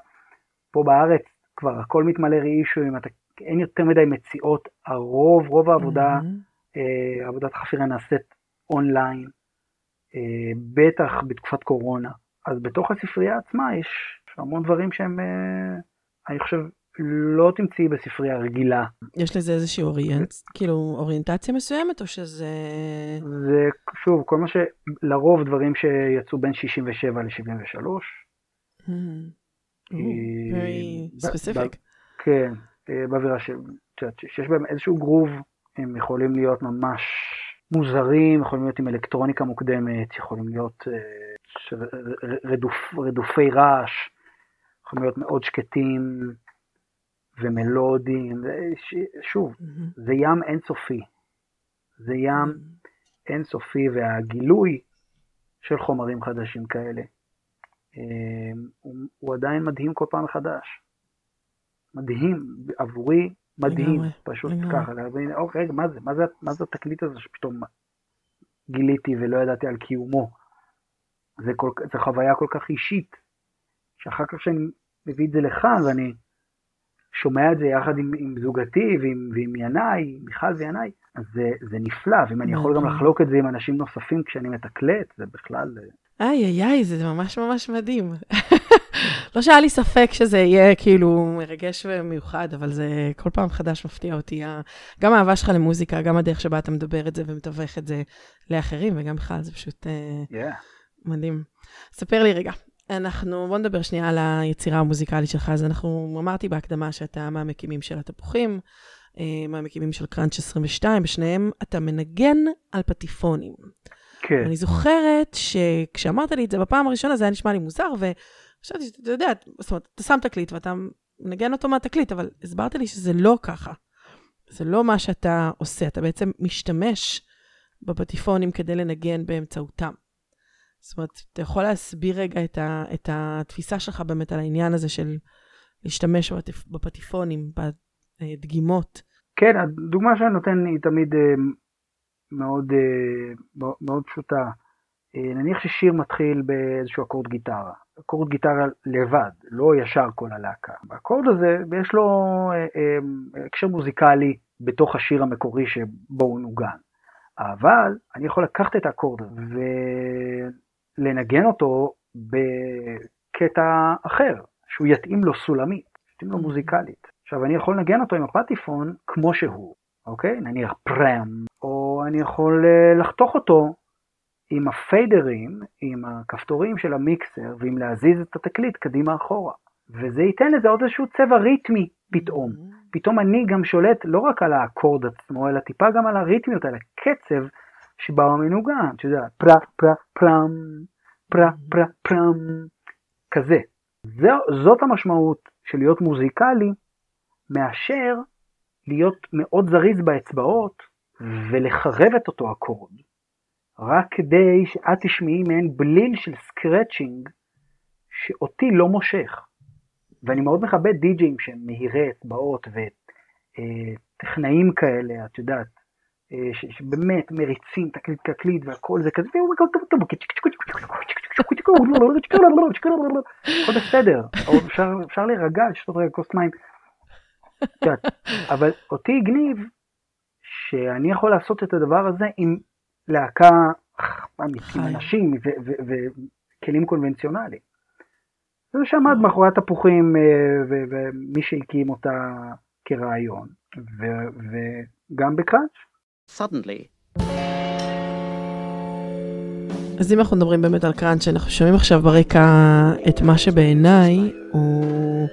פה בארץ כבר הכל מתמלא ראישויים, אין יותר מדי מציאות, הרוב, רוב העבודה, mm-hmm. אה, עבודת החפירה נעשית אונליין, אה, בטח בתקופת קורונה. אז בתוך הספרייה עצמה יש המון דברים שהם, אה, אני חושב, לא תמצאי בספרייה רגילה. יש לזה איזושהי אוריינט, כאילו אוריינטציה מסוימת, או שזה... זה, שוב, כל מה ש... לרוב דברים שיצאו בין 67 ל-73. Hmm. very specific. כן, באווירה שיש בהם איזשהו גרוב, הם יכולים להיות ממש מוזרים, יכולים להיות עם אלקטרוניקה מוקדמת, יכולים להיות uh, רדוף, רדופי רעש, יכולים להיות מאוד שקטים ומלודיים, שוב, mm-hmm. זה ים אינסופי, זה ים. אינסופי והגילוי של חומרים חדשים כאלה הוא, הוא עדיין מדהים כל פעם מחדש. מדהים, עבורי מדהים, לגמרי, פשוט לגמרי. ככה, להבין, אוקיי, רגע, מה זה, מה זה, מה זה התקליט הזה שפתאום גיליתי ולא ידעתי על קיומו. זה, כל, זה חוויה כל כך אישית, שאחר כך שאני מביא את זה לכאן ואני שומע את זה יחד עם, עם זוגתי ועם, ועם ינאי, מיכל וינאי, אז זה, זה נפלא, ואם אני יכול גם לחלוק את זה עם אנשים נוספים כשאני מתקלט, זה בכלל... איי איי איי, זה ממש ממש מדהים. לא שהיה לי ספק שזה יהיה כאילו מרגש ומיוחד, אבל זה כל פעם חדש מפתיע אותי. גם האהבה שלך למוזיקה, גם הדרך שבה אתה מדבר את זה ומתווך את זה לאחרים, וגם בכלל זה פשוט uh, yeah. מדהים. ספר לי רגע, אנחנו, בוא נדבר שנייה על היצירה המוזיקלית שלך. אז אנחנו, אמרתי בהקדמה שאתה מהמקימים של התפוחים, אה, מהמקימים של קראנץ' 22, בשניהם אתה מנגן על פטיפונים. כן. אני זוכרת שכשאמרת לי את זה בפעם הראשונה, זה היה נשמע לי מוזר, וחשבתי שאתה יודע, זאת אומרת, אתה שם תקליט ואתה מנגן אותו מהתקליט, אבל הסברת לי שזה לא ככה. זה לא מה שאתה עושה, אתה בעצם משתמש בפטיפונים כדי לנגן באמצעותם. זאת אומרת, אתה יכול להסביר רגע את, ה, את התפיסה שלך באמת על העניין הזה של להשתמש בפטיפונים, בדגימות. כן, הדוגמה שאני נותן היא תמיד אה, מאוד, אה, מאוד פשוטה. אה, נניח ששיר מתחיל באיזשהו אקורד גיטרה, אקורד גיטרה לבד, לא ישר כל הלהקה. האקורד הזה, יש לו הקשר מוזיקלי בתוך השיר המקורי שבו הוא נוגן. אבל אני יכול לקחת את האקורד הזה ולנגן אותו בקטע אחר, שהוא יתאים לו סולמית, יתאים לו מוזיקלית. עכשיו אני יכול לנגן אותו עם הפטיפון כמו שהוא, אוקיי? נניח פרם, או אני יכול אה, לחתוך אותו עם הפיידרים, עם הכפתורים של המיקסר, ועם להזיז את התקליט קדימה אחורה. וזה ייתן לזה עוד איזשהו צבע ריתמי פתאום. Mm-hmm. פתאום אני גם שולט לא רק על האקורד עצמו, אלא טיפה גם על הריתמיות, על הקצב שבא במנוגן, אתה יודע, פרה פרה פרם, פרה פרה פרם, כזה. זאת המשמעות של להיות מוזיקלי, מאשר להיות מאוד זריז באצבעות ולחרב את אותו אקורד, רק כדי שאת תשמעי מעין בליל של סקרצ'ינג שאותי לא מושך. ואני מאוד מכבד די-ג'ים שהם מהירי אצבעות וטכנאים כאלה, את יודעת, שבאמת מריצים תקליט תקליט והכל זה כזה, הכל בסדר, אפשר להירגע, לשתות רגע כוס מים. אבל אותי הגניב שאני יכול לעשות את הדבר הזה עם להקה אמיתית, אנשים וכלים קונבנציונליים. זה שעמד מאחורי התפוחים ומי שהקים אותה כרעיון, וגם בקראץ'. Suddenly. אז אם אנחנו מדברים באמת על קראנץ', אנחנו שומעים עכשיו ברקע את מה שבעיניי הוא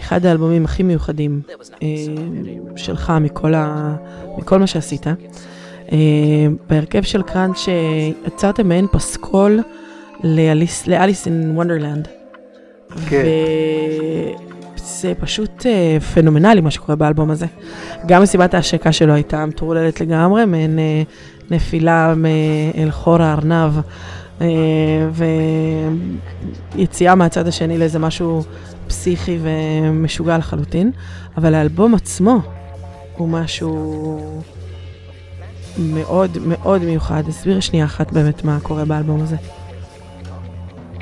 אחד האלבומים הכי מיוחדים אה, שלך מכל, ה... מכל מה שעשית. אה, בהרכב של קראנץ' יצרתם מעין פסקול לאליס אין וונדרלנד. כן. זה פשוט uh, פנומנלי מה שקורה באלבום הזה. גם מסיבת ההשקה שלו הייתה מטורללת לגמרי, מעין uh, נפילה אל חור הארנב, ויציאה מהצד השני לאיזה משהו פסיכי ומשוגע לחלוטין, אבל האלבום עצמו הוא משהו מאוד מאוד מיוחד. הסביר שנייה אחת באמת מה קורה באלבום הזה.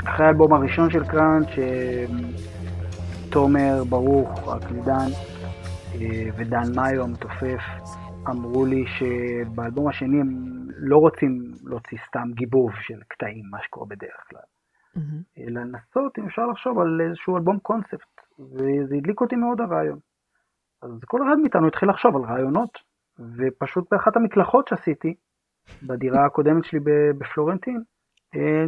אחרי האלבום הראשון של קראנץ', תומר, ברוך, הקלידן אה, ודן מאיו המתופף אמרו לי שבאלבום השני הם לא רוצים להוציא סתם גיבוב של קטעים, מה שקורה בדרך כלל. Mm-hmm. אלא לנסות, אם אפשר לחשוב, על איזשהו אלבום קונספט, וזה הדליק אותי מאוד הרעיון. אז כל אחד מאיתנו התחיל לחשוב על רעיונות, ופשוט באחת המקלחות שעשיתי, בדירה הקודמת שלי בפלורנטין, אה,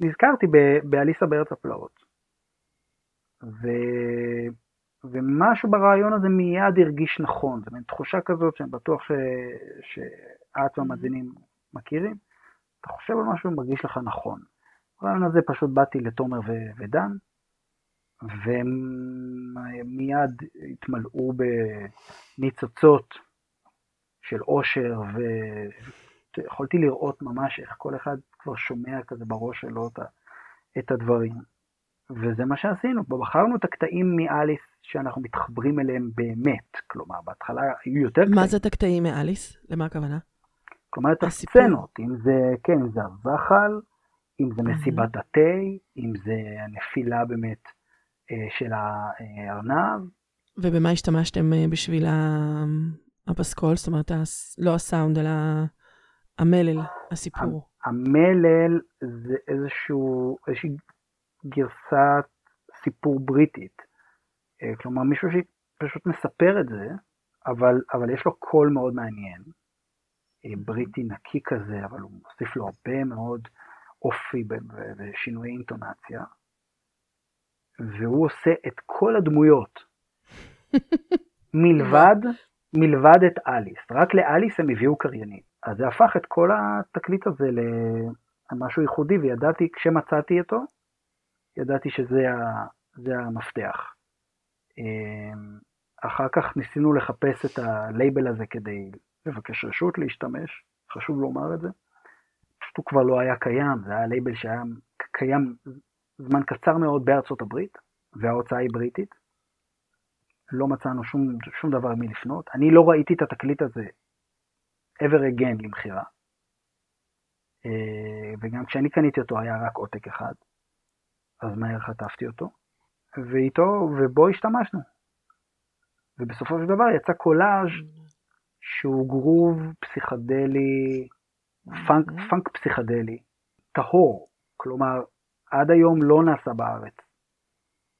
נזכרתי באליסה בארץ הפלאות. ו... ומשהו ברעיון הזה מיד הרגיש נכון, זו מין תחושה כזאת שאני בטוח ש... שאת והמאזינים מכירים, אתה חושב על משהו ומרגיש לך נכון. ברעיון הזה פשוט באתי לתומר ו... ודן, ומיד התמלאו בניצוצות של אושר, ויכולתי לראות ממש איך כל אחד כבר שומע כזה בראש שלו את הדברים. וזה מה שעשינו, בחרנו את הקטעים מאליס שאנחנו מתחברים אליהם באמת, כלומר בהתחלה היו יותר קטעים. מה זה את הקטעים מאליס? למה הכוונה? כלומר את הסצנות, אם זה, כן, אם זה הזחל, אם זה מסיבת התה, אם זה הנפילה באמת אה, של הארנב. ובמה השתמשתם אה, בשביל הפסקול? זאת אומרת, לא הסאונד, אלא המלל, הסיפור. המלל זה איזשהו, איזושהי גרסת סיפור בריטית. אה, כלומר, מישהו שפשוט מספר את זה, אבל, אבל יש לו קול מאוד מעניין. אה, בריטי נקי כזה, אבל הוא מוסיף לו הרבה מאוד אופי ושינויי אינטונציה. והוא עושה את כל הדמויות, מלבד, מלבד את אליס. רק לאליס הם הביאו קריינית. אז זה הפך את כל התקליט הזה למשהו ייחודי, וידעתי, כשמצאתי אותו, ידעתי שזה המפתח. אמ, אחר כך ניסינו לחפש את הלייבל הזה כדי לבקש רשות להשתמש, חשוב לומר את זה. פשוט הוא כבר לא היה קיים, זה היה לייבל שהיה קיים זמן קצר מאוד בארצות הברית, וההוצאה היא בריטית. לא מצאנו שום, שום דבר מי לפנות. אני לא ראיתי את התקליט הזה ever again למכירה. אה, וגם כשאני קניתי אותו היה רק עותק אחד. אז מהר חטפתי אותו, ואיתו, ובו השתמשנו. ובסופו של דבר יצא קולאז' שהוא גרוב פסיכדלי, פאנק, mm-hmm. פאנק פסיכדלי, טהור. כלומר, עד היום לא נעשה בארץ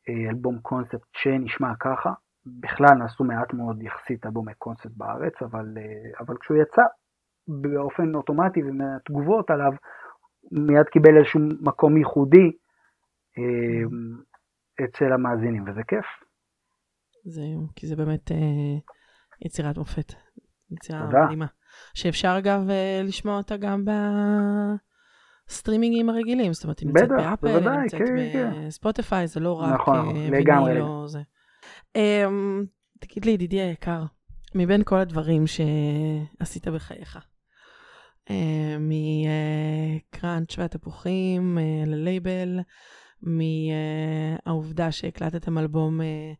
אה, אלבום קונספט שנשמע ככה, בכלל נעשו מעט מאוד יחסית אלבומי קונספט בארץ, אבל, אבל כשהוא יצא באופן אוטומטי ומהתגובות עליו, מיד קיבל איזשהו מקום ייחודי אצל המאזינים, וזה כיף. זה, כי זה באמת אה, יצירת מופת, יצירה מדהימה. שאפשר אגב אה, לשמוע אותה גם בסטרימינגים הרגילים, זאת אומרת, היא נמצאת באפל, היא נמצאת כן, בספוטיפיי, כן. זה לא רק נכון, אה, לגמרי. או זה. אה, תגיד לי, ידידי היקר, מבין כל הדברים שעשית בחייך, אה, מקראנץ' והתפוחים אה, ללייבל, מהעובדה שהקלטתם אלבום אה,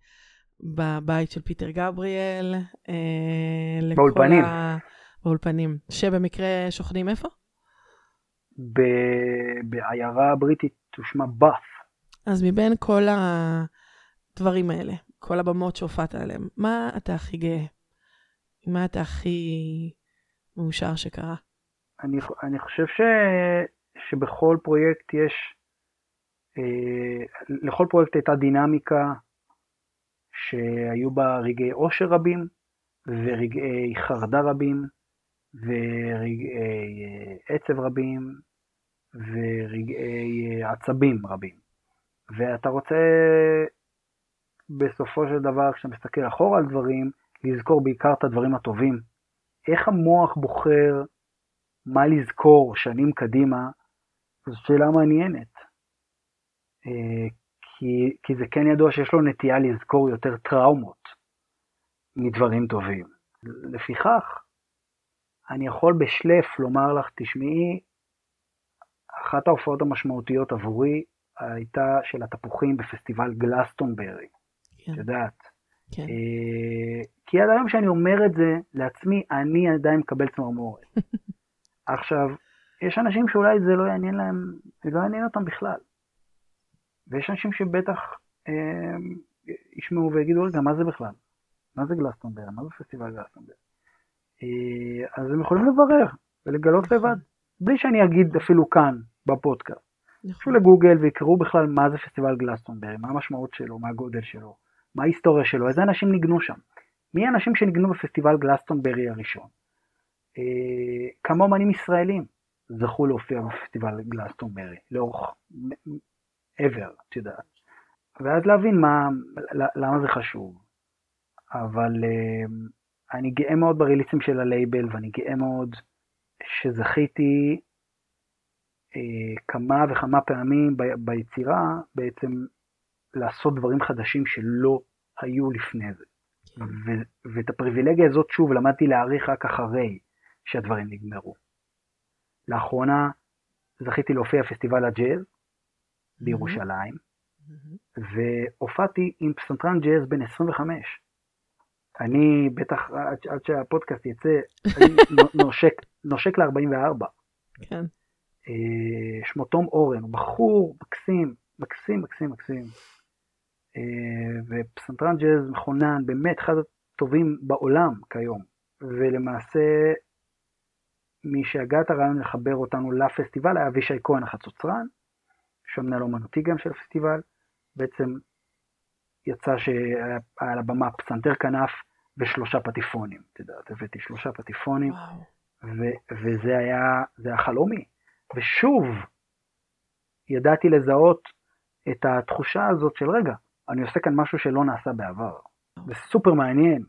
בבית של פיטר גבריאל. אה, באולפנים. ה... באולפנים. שבמקרה שוכנים איפה? בעיירה הבריטית תושמע באף. אז מבין כל הדברים האלה, כל הבמות שהופעת עליהן, מה אתה הכי גאה? מה אתה הכי מאושר שקרה? אני, אני חושב ש, שבכל פרויקט יש, אה, לכל פרויקט הייתה דינמיקה שהיו בה רגעי עושר רבים ורגעי חרדה רבים ורגעי אה, עצב רבים ורגעי אה, עצבים רבים. ואתה רוצה בסופו של דבר, כשאתה מסתכל אחורה על דברים, לזכור בעיקר את הדברים הטובים. איך המוח בוחר מה לזכור שנים קדימה, זו שאלה מעניינת. אה, כי, כי זה כן ידוע שיש לו נטייה לזכור יותר טראומות מדברים טובים. לפיכך, אני יכול בשלף לומר לך, תשמעי, אחת ההופעות המשמעותיות עבורי הייתה של התפוחים בפסטיבל גלסטונברי. כן. את יודעת. כן. אה, כי עד היום שאני אומר את זה לעצמי, אני עדיין מקבל צמרמורת. עכשיו, יש אנשים שאולי זה לא יעניין להם, זה לא יעניין אותם בכלל. ויש אנשים שבטח אה, ישמעו ויגידו, רגע, מה זה בכלל? מה זה גלסטונבר? מה זה פסטיבל גלסטונבר? אה, אז הם יכולים לברר ולגלות נכון. לבד, בלי שאני אגיד אפילו כאן, בפודקאסט. ילכו לגוגל ויקראו בכלל מה זה פסטיבל גלסטונברי, מה המשמעות שלו, מה הגודל שלו, מה ההיסטוריה שלו, איזה אנשים ניגנו שם. מי האנשים שניגנו בפסטיבל גלסטונברי הראשון? אה, כמה אומנים ישראלים זכו להופיע בפסטיבל גלסטונברי, לאורך ever, את יודעת. ואז להבין מה, למה זה חשוב. אבל uh, אני גאה מאוד בריליסים של הלייבל, ואני גאה מאוד שזכיתי uh, כמה וכמה פעמים ב, ביצירה בעצם לעשות דברים חדשים שלא היו לפני זה. כן. ו- ואת הפריבילגיה הזאת, שוב, למדתי להעריך רק אחרי שהדברים נגמרו. לאחרונה זכיתי להופיע פסטיבל הג'אז בירושלים, mm-hmm. והופעתי עם פסנתרן ג'אז בן 25. אני בטח, עד, עד שהפודקאסט יצא, אני נושק, נושק ל-44. כן. אה, שמו תום אורן, הוא בחור מקסים, מקסים, מקסים, מקסים. אה, ופסנתרן ג'אז מכונן, באמת אחד הטובים בעולם כיום. ולמעשה מי שהגה את הרעיון לחבר אותנו לפסטיבל היה אבישי כהן החצוצרן, שהמנהל אומנותי גם של הפסטיבל, בעצם יצא שהיה על הבמה פסנתר כנף ושלושה פטיפונים, את יודעת, הבאתי שלושה פטיפונים, ו- וזה היה, זה היה חלומי. ושוב, ידעתי לזהות את התחושה הזאת של רגע, אני עושה כאן משהו שלא נעשה בעבר. זה סופר מעניין,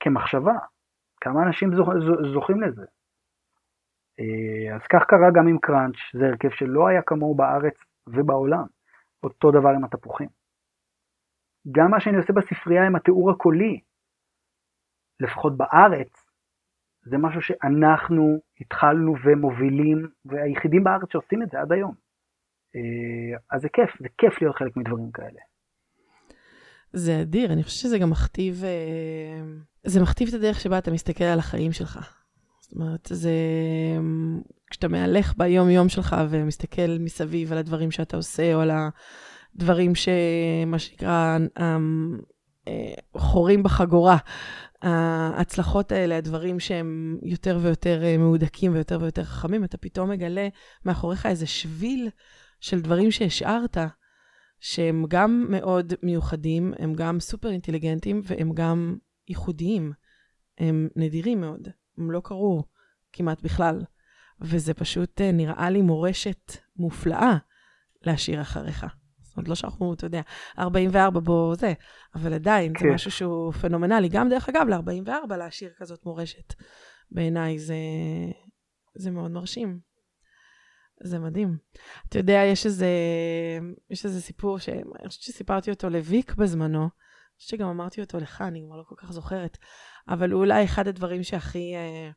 כמחשבה. כמה אנשים זוכים לזה. אה, אז כך קרה גם עם קראנץ', זה הרכב שלא היה כמוהו בארץ ובעולם. אותו דבר עם התפוחים. גם מה שאני עושה בספרייה עם התיאור הקולי, לפחות בארץ, זה משהו שאנחנו התחלנו ומובילים, והיחידים בארץ שעושים את זה עד היום. אה, אז זה כיף, זה כיף להיות חלק מדברים כאלה. זה אדיר, אני חושבת שזה גם מכתיב, אה, זה מכתיב את הדרך שבה אתה מסתכל על החיים שלך. זאת אומרת, זה... כשאתה מהלך ביום-יום שלך ומסתכל מסביב על הדברים שאתה עושה, או על הדברים שמה שנקרא אמ, אה, חורים בחגורה, ההצלחות האלה, הדברים שהם יותר ויותר אה, מהודקים ויותר ויותר חכמים, אתה פתאום מגלה מאחוריך איזה שביל של דברים שהשארת, שהם גם מאוד מיוחדים, הם גם סופר אינטליגנטים והם גם ייחודיים. הם נדירים מאוד, הם לא קרו כמעט בכלל. וזה פשוט אה, נראה לי מורשת מופלאה להשאיר אחריך. אומרת, לא שאנחנו, אתה יודע, 44 בו זה, אבל עדיין, כן. זה משהו שהוא פנומנלי. גם, דרך אגב, ל-44 להשאיר כזאת מורשת. בעיניי זה, זה מאוד מרשים. זה מדהים. אתה יודע, יש איזה, יש איזה סיפור שאני חושבת שסיפרתי אותו לוויק בזמנו, אני חושבת שגם אמרתי אותו לך, אני כבר לא כל כך זוכרת, אבל הוא אולי אחד הדברים שהכי אה,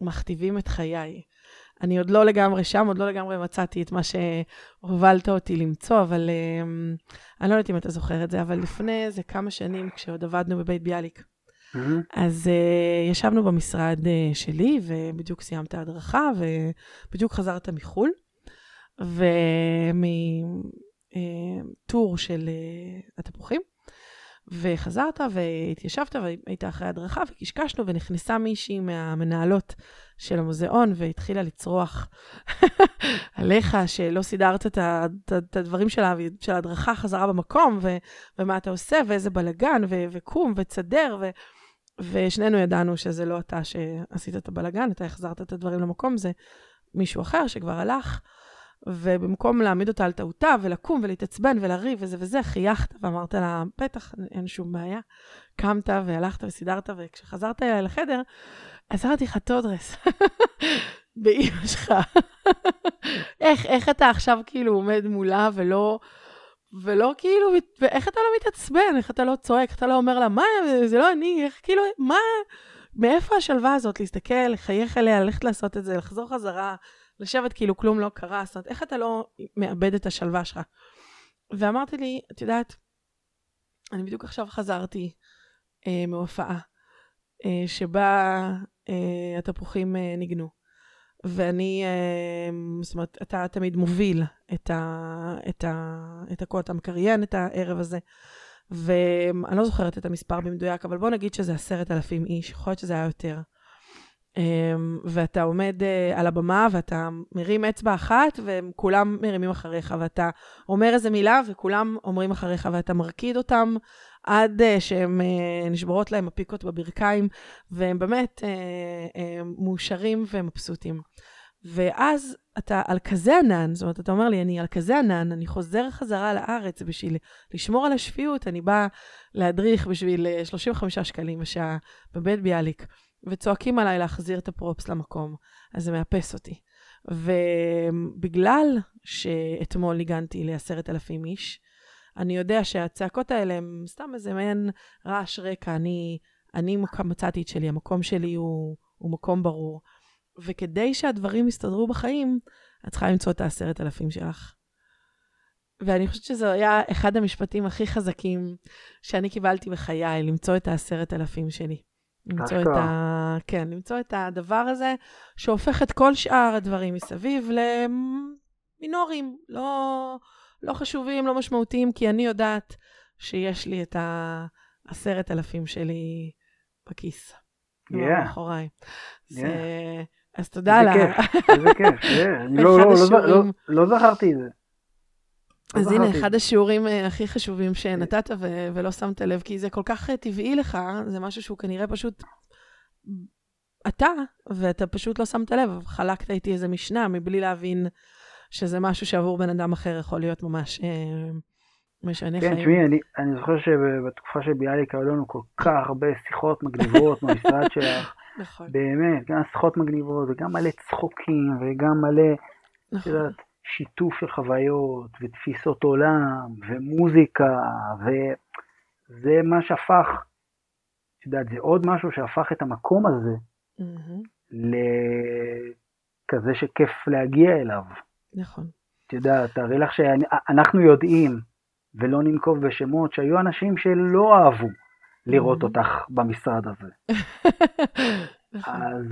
מכתיבים את חיי. אני עוד לא לגמרי שם, עוד לא לגמרי מצאתי את מה שהובלת אותי למצוא, אבל אה, אני לא יודעת אם אתה זוכר את זה, אבל לפני איזה כמה שנים, כשעוד עבדנו בבית ביאליק, Mm-hmm. אז uh, ישבנו במשרד uh, שלי, ובדיוק סיימת הדרכה, ובדיוק חזרת מחו"ל, ומטור uh, של uh, התפוחים, וחזרת והתיישבת והיית אחרי הדרכה, וקשקשנו, ונכנסה מישהי מהמנהלות של המוזיאון, והתחילה לצרוח עליך, שלא סידרת את, הדברים של ההדרכה חזרה במקום, ו, ומה אתה עושה, ואיזה בלאגן, וקום, ותסדר, ו... ושנינו ידענו שזה לא אתה שעשית את הבלגן, אתה החזרת את הדברים למקום, זה מישהו אחר שכבר הלך, ובמקום להעמיד אותה על טעותה ולקום ולהתעצבן ולריב וזה וזה, חייכת ואמרת לה, בטח, אין שום בעיה. קמת והלכת וסידרת, וכשחזרת אליי לחדר, עזרתי לך טודרס. באימא שלך. איך, איך אתה עכשיו כאילו עומד מולה ולא... ולא כאילו, ואיך אתה לא מתעצבן, איך אתה לא צועק, אתה לא אומר לה, מה, זה לא אני, איך כאילו, מה, מאיפה השלווה הזאת להסתכל, לחייך אליה, ללכת לעשות את זה, לחזור חזרה, לשבת כאילו כלום לא קרה, זאת אומרת, איך אתה לא מאבד את השלווה שלך? ואמרתי לי, את יודעת, אני בדיוק עכשיו חזרתי אה, מהופעה, אה, שבה אה, התפוחים אה, ניגנו. ואני, אמ, זאת אומרת, אתה תמיד מוביל את, ה, את, ה, את הכל, אתה מקריין את הערב הזה. ואני לא זוכרת את המספר במדויק, אבל בוא נגיד שזה עשרת אלפים איש, יכול להיות שזה היה יותר. אמ, ואתה עומד אה, על הבמה ואתה מרים אצבע אחת וכולם מרימים אחריך, ואתה אומר איזה מילה וכולם אומרים אחריך, ואתה מרקיד אותם עד uh, שהם uh, נשברות להם הפיקות בברכיים, והם באמת uh, מאושרים ומבסוטים. ואז אתה על כזה ענן, זאת אומרת, אתה אומר לי, אני על כזה ענן, אני חוזר חזרה לארץ בשביל לשמור על השפיות, אני באה להדריך בשביל 35 שקלים בשעה בבית ביאליק, וצועקים עליי להחזיר את הפרופס למקום, אז זה מאפס אותי. ובגלל שאתמול ניגנתי לעשרת אלפים איש, אני יודע שהצעקות האלה הם סתם איזה מעין רעש רקע. אני, אני מצאתי את שלי, המקום שלי הוא, הוא מקום ברור. וכדי שהדברים יסתדרו בחיים, את צריכה למצוא את העשרת אלפים שלך. ואני חושבת שזה היה אחד המשפטים הכי חזקים שאני קיבלתי בחיי, למצוא את העשרת אלפים שלי. למצוא את ה... כן, למצוא את הדבר הזה שהופך את כל שאר הדברים מסביב למינורים, לא, לא חשובים, לא משמעותיים, כי אני יודעת שיש לי את העשרת אלפים שלי בכיס. מאחוריי. Yeah. אז תודה לה. איזה כיף, איזה כיף, לא, לא, לא, לא, זכרתי את זה. אז הנה, אחד השיעורים אה, הכי חשובים שנתת ולא שמת לב, כי זה כל כך טבעי לך, זה משהו שהוא כנראה פשוט אתה, ואתה פשוט לא שמת לב, חלקת איתי איזה משנה מבלי להבין שזה משהו שעבור בן אדם אחר יכול להיות ממש אה, משנה כן, חיים. כן, תשמעי, אני, אני זוכר שבתקופה של ביאליק היו לנו כל כך הרבה שיחות מגניבות במשרד שלך. נכון. באמת, גם שיחות מגניבות, וגם מלא צחוקים, וגם מלא, נכון. יודעת, שיתוף של חוויות, ותפיסות עולם, ומוזיקה, וזה מה שהפך, את יודעת, זה עוד משהו שהפך את המקום הזה mm-hmm. לכזה שכיף להגיע אליו. נכון. את יודעת, תארי לך שאנחנו יודעים, ולא ננקוב בשמות, שהיו אנשים שלא אהבו לראות mm-hmm. אותך במשרד הזה. נכון. אז,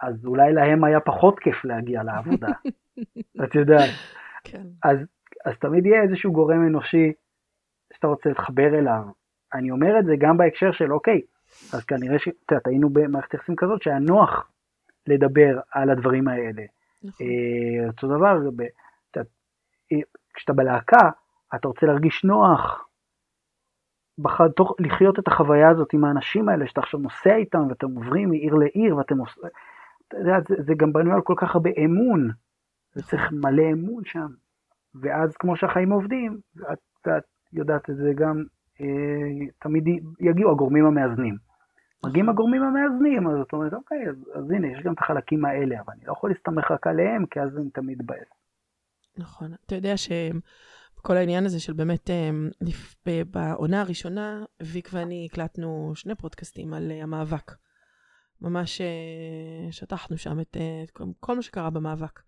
אז אולי להם היה פחות כיף להגיע לעבודה, את יודעת. כן. אז, אז תמיד יהיה איזשהו גורם אנושי שאתה רוצה להתחבר אליו. אני אומר את זה גם בהקשר של אוקיי, אז כנראה שאת היינו במערכת יחסים כזאת שהיה נוח לדבר על הדברים האלה. נכון. אה, אותו דבר, אה, כשאתה בלהקה, אתה רוצה להרגיש נוח, בח... תוך, לחיות את החוויה הזאת עם האנשים האלה שאתה עכשיו נוסע איתם ואתם עוברים מעיר לעיר ואתם עושים, זה, זה גם בנוי על כל כך הרבה אמון, זה צריך מלא אמון שם, ואז כמו שהחיים עובדים, את, את יודעת את זה גם, אה, תמיד יגיעו הגורמים המאזנים. מגיעים הגורמים המאזנים, אז את אומרת, אוקיי, אז, אז הנה, יש גם את החלקים האלה, אבל אני לא יכול להסתמך רק עליהם, כי אז אני תמיד בעז. נכון. אתה יודע שכל העניין הזה של באמת, אמ, בעונה הראשונה, ויק ואני הקלטנו שני פודקאסטים על אה, המאבק. ממש אה, שטחנו שם את, אה, את כל מה שקרה במאבק.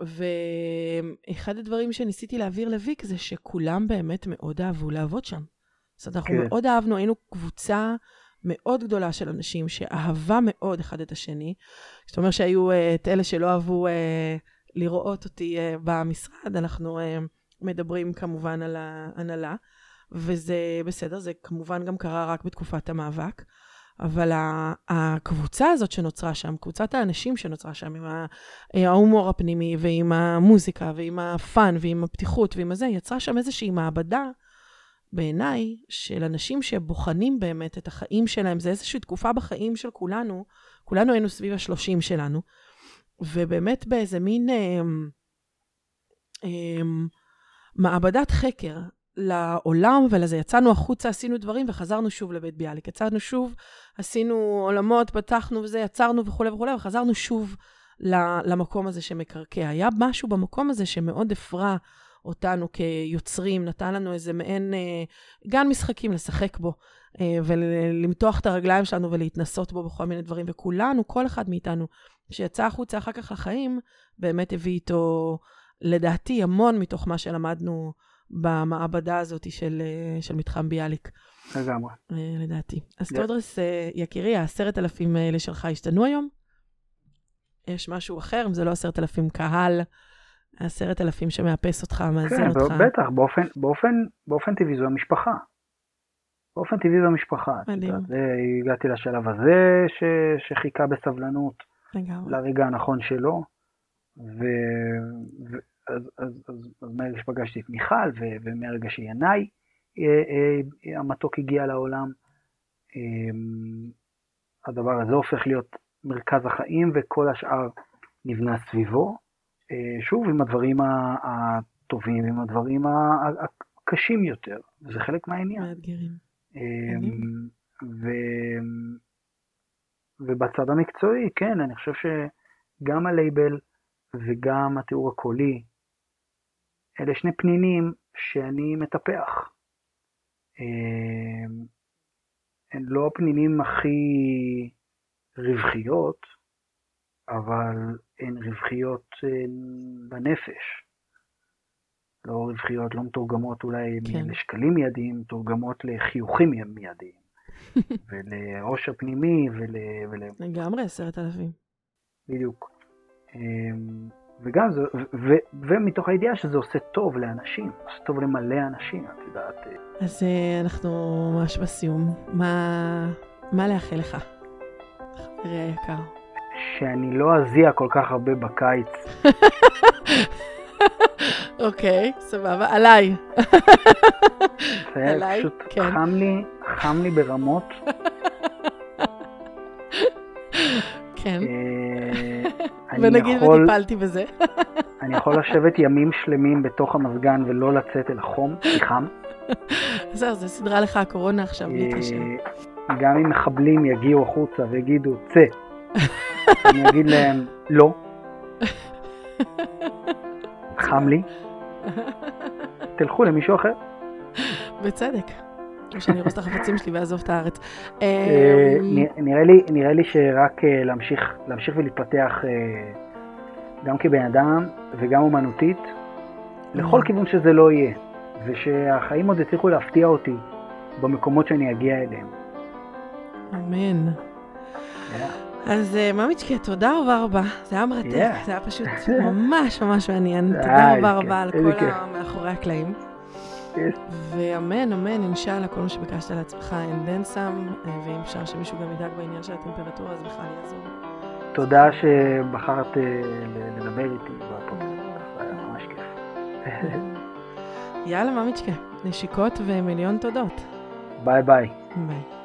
ואחד הדברים שניסיתי להעביר לוויק זה שכולם באמת מאוד אהבו לעבוד שם. זאת אומרת, אנחנו כן. מאוד אהבנו, היינו קבוצה מאוד גדולה של אנשים שאהבה מאוד אחד את השני. זאת אומרת שהיו uh, את אלה שלא אהבו uh, לראות אותי uh, במשרד, אנחנו מדברים כמובן על ההנהלה, וזה בסדר, זה כמובן גם קרה רק בתקופת המאבק. אבל הקבוצה הזאת שנוצרה שם, קבוצת האנשים שנוצרה שם, עם ההומור הפנימי ועם המוזיקה ועם הפאן ועם הפתיחות ועם הזה, יצרה שם איזושהי מעבדה בעיניי, של אנשים שבוחנים באמת את החיים שלהם, זה איזושהי תקופה בחיים של כולנו, כולנו היינו סביב השלושים שלנו, ובאמת באיזה מין אה, אה, מעבדת חקר לעולם ולזה. יצאנו החוצה, עשינו דברים וחזרנו שוב לבית ביאליק. יצאנו שוב, עשינו עולמות, פתחנו וזה, יצרנו וכולי וכולי, וחזרנו שוב למקום הזה שמקרקע. היה משהו במקום הזה שמאוד הפרה אותנו כיוצרים, נתן לנו איזה מעין אה, גן משחקים לשחק בו, אה, ולמתוח את הרגליים שלנו ולהתנסות בו בכל מיני דברים. וכולנו, כל אחד מאיתנו, שיצא החוצה אחר כך לחיים, באמת הביא איתו, לדעתי, המון מתוך מה שלמדנו במעבדה הזאת של, אה, של מתחם ביאליק. לגמרי. לדעתי. אז yeah. תודרס, יקירי, העשרת אלפים האלה שלך השתנו היום? יש משהו אחר, אם זה לא עשרת אלפים קהל, עשרת אלפים שמאפס אותך, מאזין כן, אותך. כן, בטח, באופן, באופן, באופן טבעי זו המשפחה. באופן טבעי זו המשפחה. מדהים. הגעתי לשלב הזה ש, שחיכה בסבלנות. לגמרי. לרגע הנכון שלו. ו... ו... אז, אז, אז, אז מהרגע שפגשתי את מיכל, ו, ומהרגע שינאי אה, אה, המתוק הגיע לעולם, אה, הדבר הזה הופך להיות מרכז החיים, וכל השאר נבנה סביבו. אה, שוב, עם הדברים הטובים, עם הדברים הקשים יותר, וזה חלק מהעניין. מאתגרים. אמ, ו... ובצד המקצועי, כן, אני חושב שגם הלייבל וגם התיאור הקולי, אלה שני פנינים שאני מטפח. הן לא הפנינים הכי רווחיות, אבל הן רווחיות אה, בנפש. לא רווחיות, לא מתורגמות אולי כן. לשקלים מיידיים, מתורגמות לחיוכים מיידיים. ולעושר פנימי ול... ול... לגמרי עשרת אלפים. בדיוק. אמ, וגם זה, ו, ומתוך הידיעה שזה עושה טוב לאנשים, עושה טוב למלא אנשים, את יודעת. אה. אז אה, אנחנו ממש בסיום. מה, מה לאחל לך, חברי היקר? שאני לא אזיע כל כך הרבה בקיץ. אוקיי, סבבה, עליי. זה פשוט כן. חם לי, חם לי ברמות. כן. אה, ונגיד וטיפלתי בזה. אני יכול לשבת ימים שלמים בתוך המזגן ולא לצאת אל החום, כי חם. זהו, זה סדרה לך הקורונה עכשיו, בלי קשר. אה, גם אם מחבלים יגיעו החוצה ויגידו, צא, אני אגיד להם, לא. חם לי. תלכו למישהו אחר. בצדק. או שאני ארוס את החפצים שלי ואעזוב את הארץ. אה, אמ, נראה לי שרק אה, להמשיך ולהתפתח אה, גם כבן אדם וגם אומנותית, לכל כיוון שזה לא יהיה, ושהחיים עוד יצליחו להפתיע אותי במקומות שאני אגיע אליהם. אמן. אז אה, ממיצ'קה, תודה רבה רבה. זה היה מרתק, זה היה פשוט ממש ממש מעניין. תודה רבה רבה על כל המאחורי הקלעים. ואמן, אמן, אינשאללה, כל מה שביקשת לעצמך אין דנסם, אה, ואם אפשר שמישהו גם ידאג בעניין של הטמפרטורה, אז בכלל יעזור. תודה שבחרת אה, לדבר איתי בפודקאסט, זה היה ממש כיף. יאללה, ממיצ'קה, נשיקות ומיליון תודות. ביי ביי. ביי.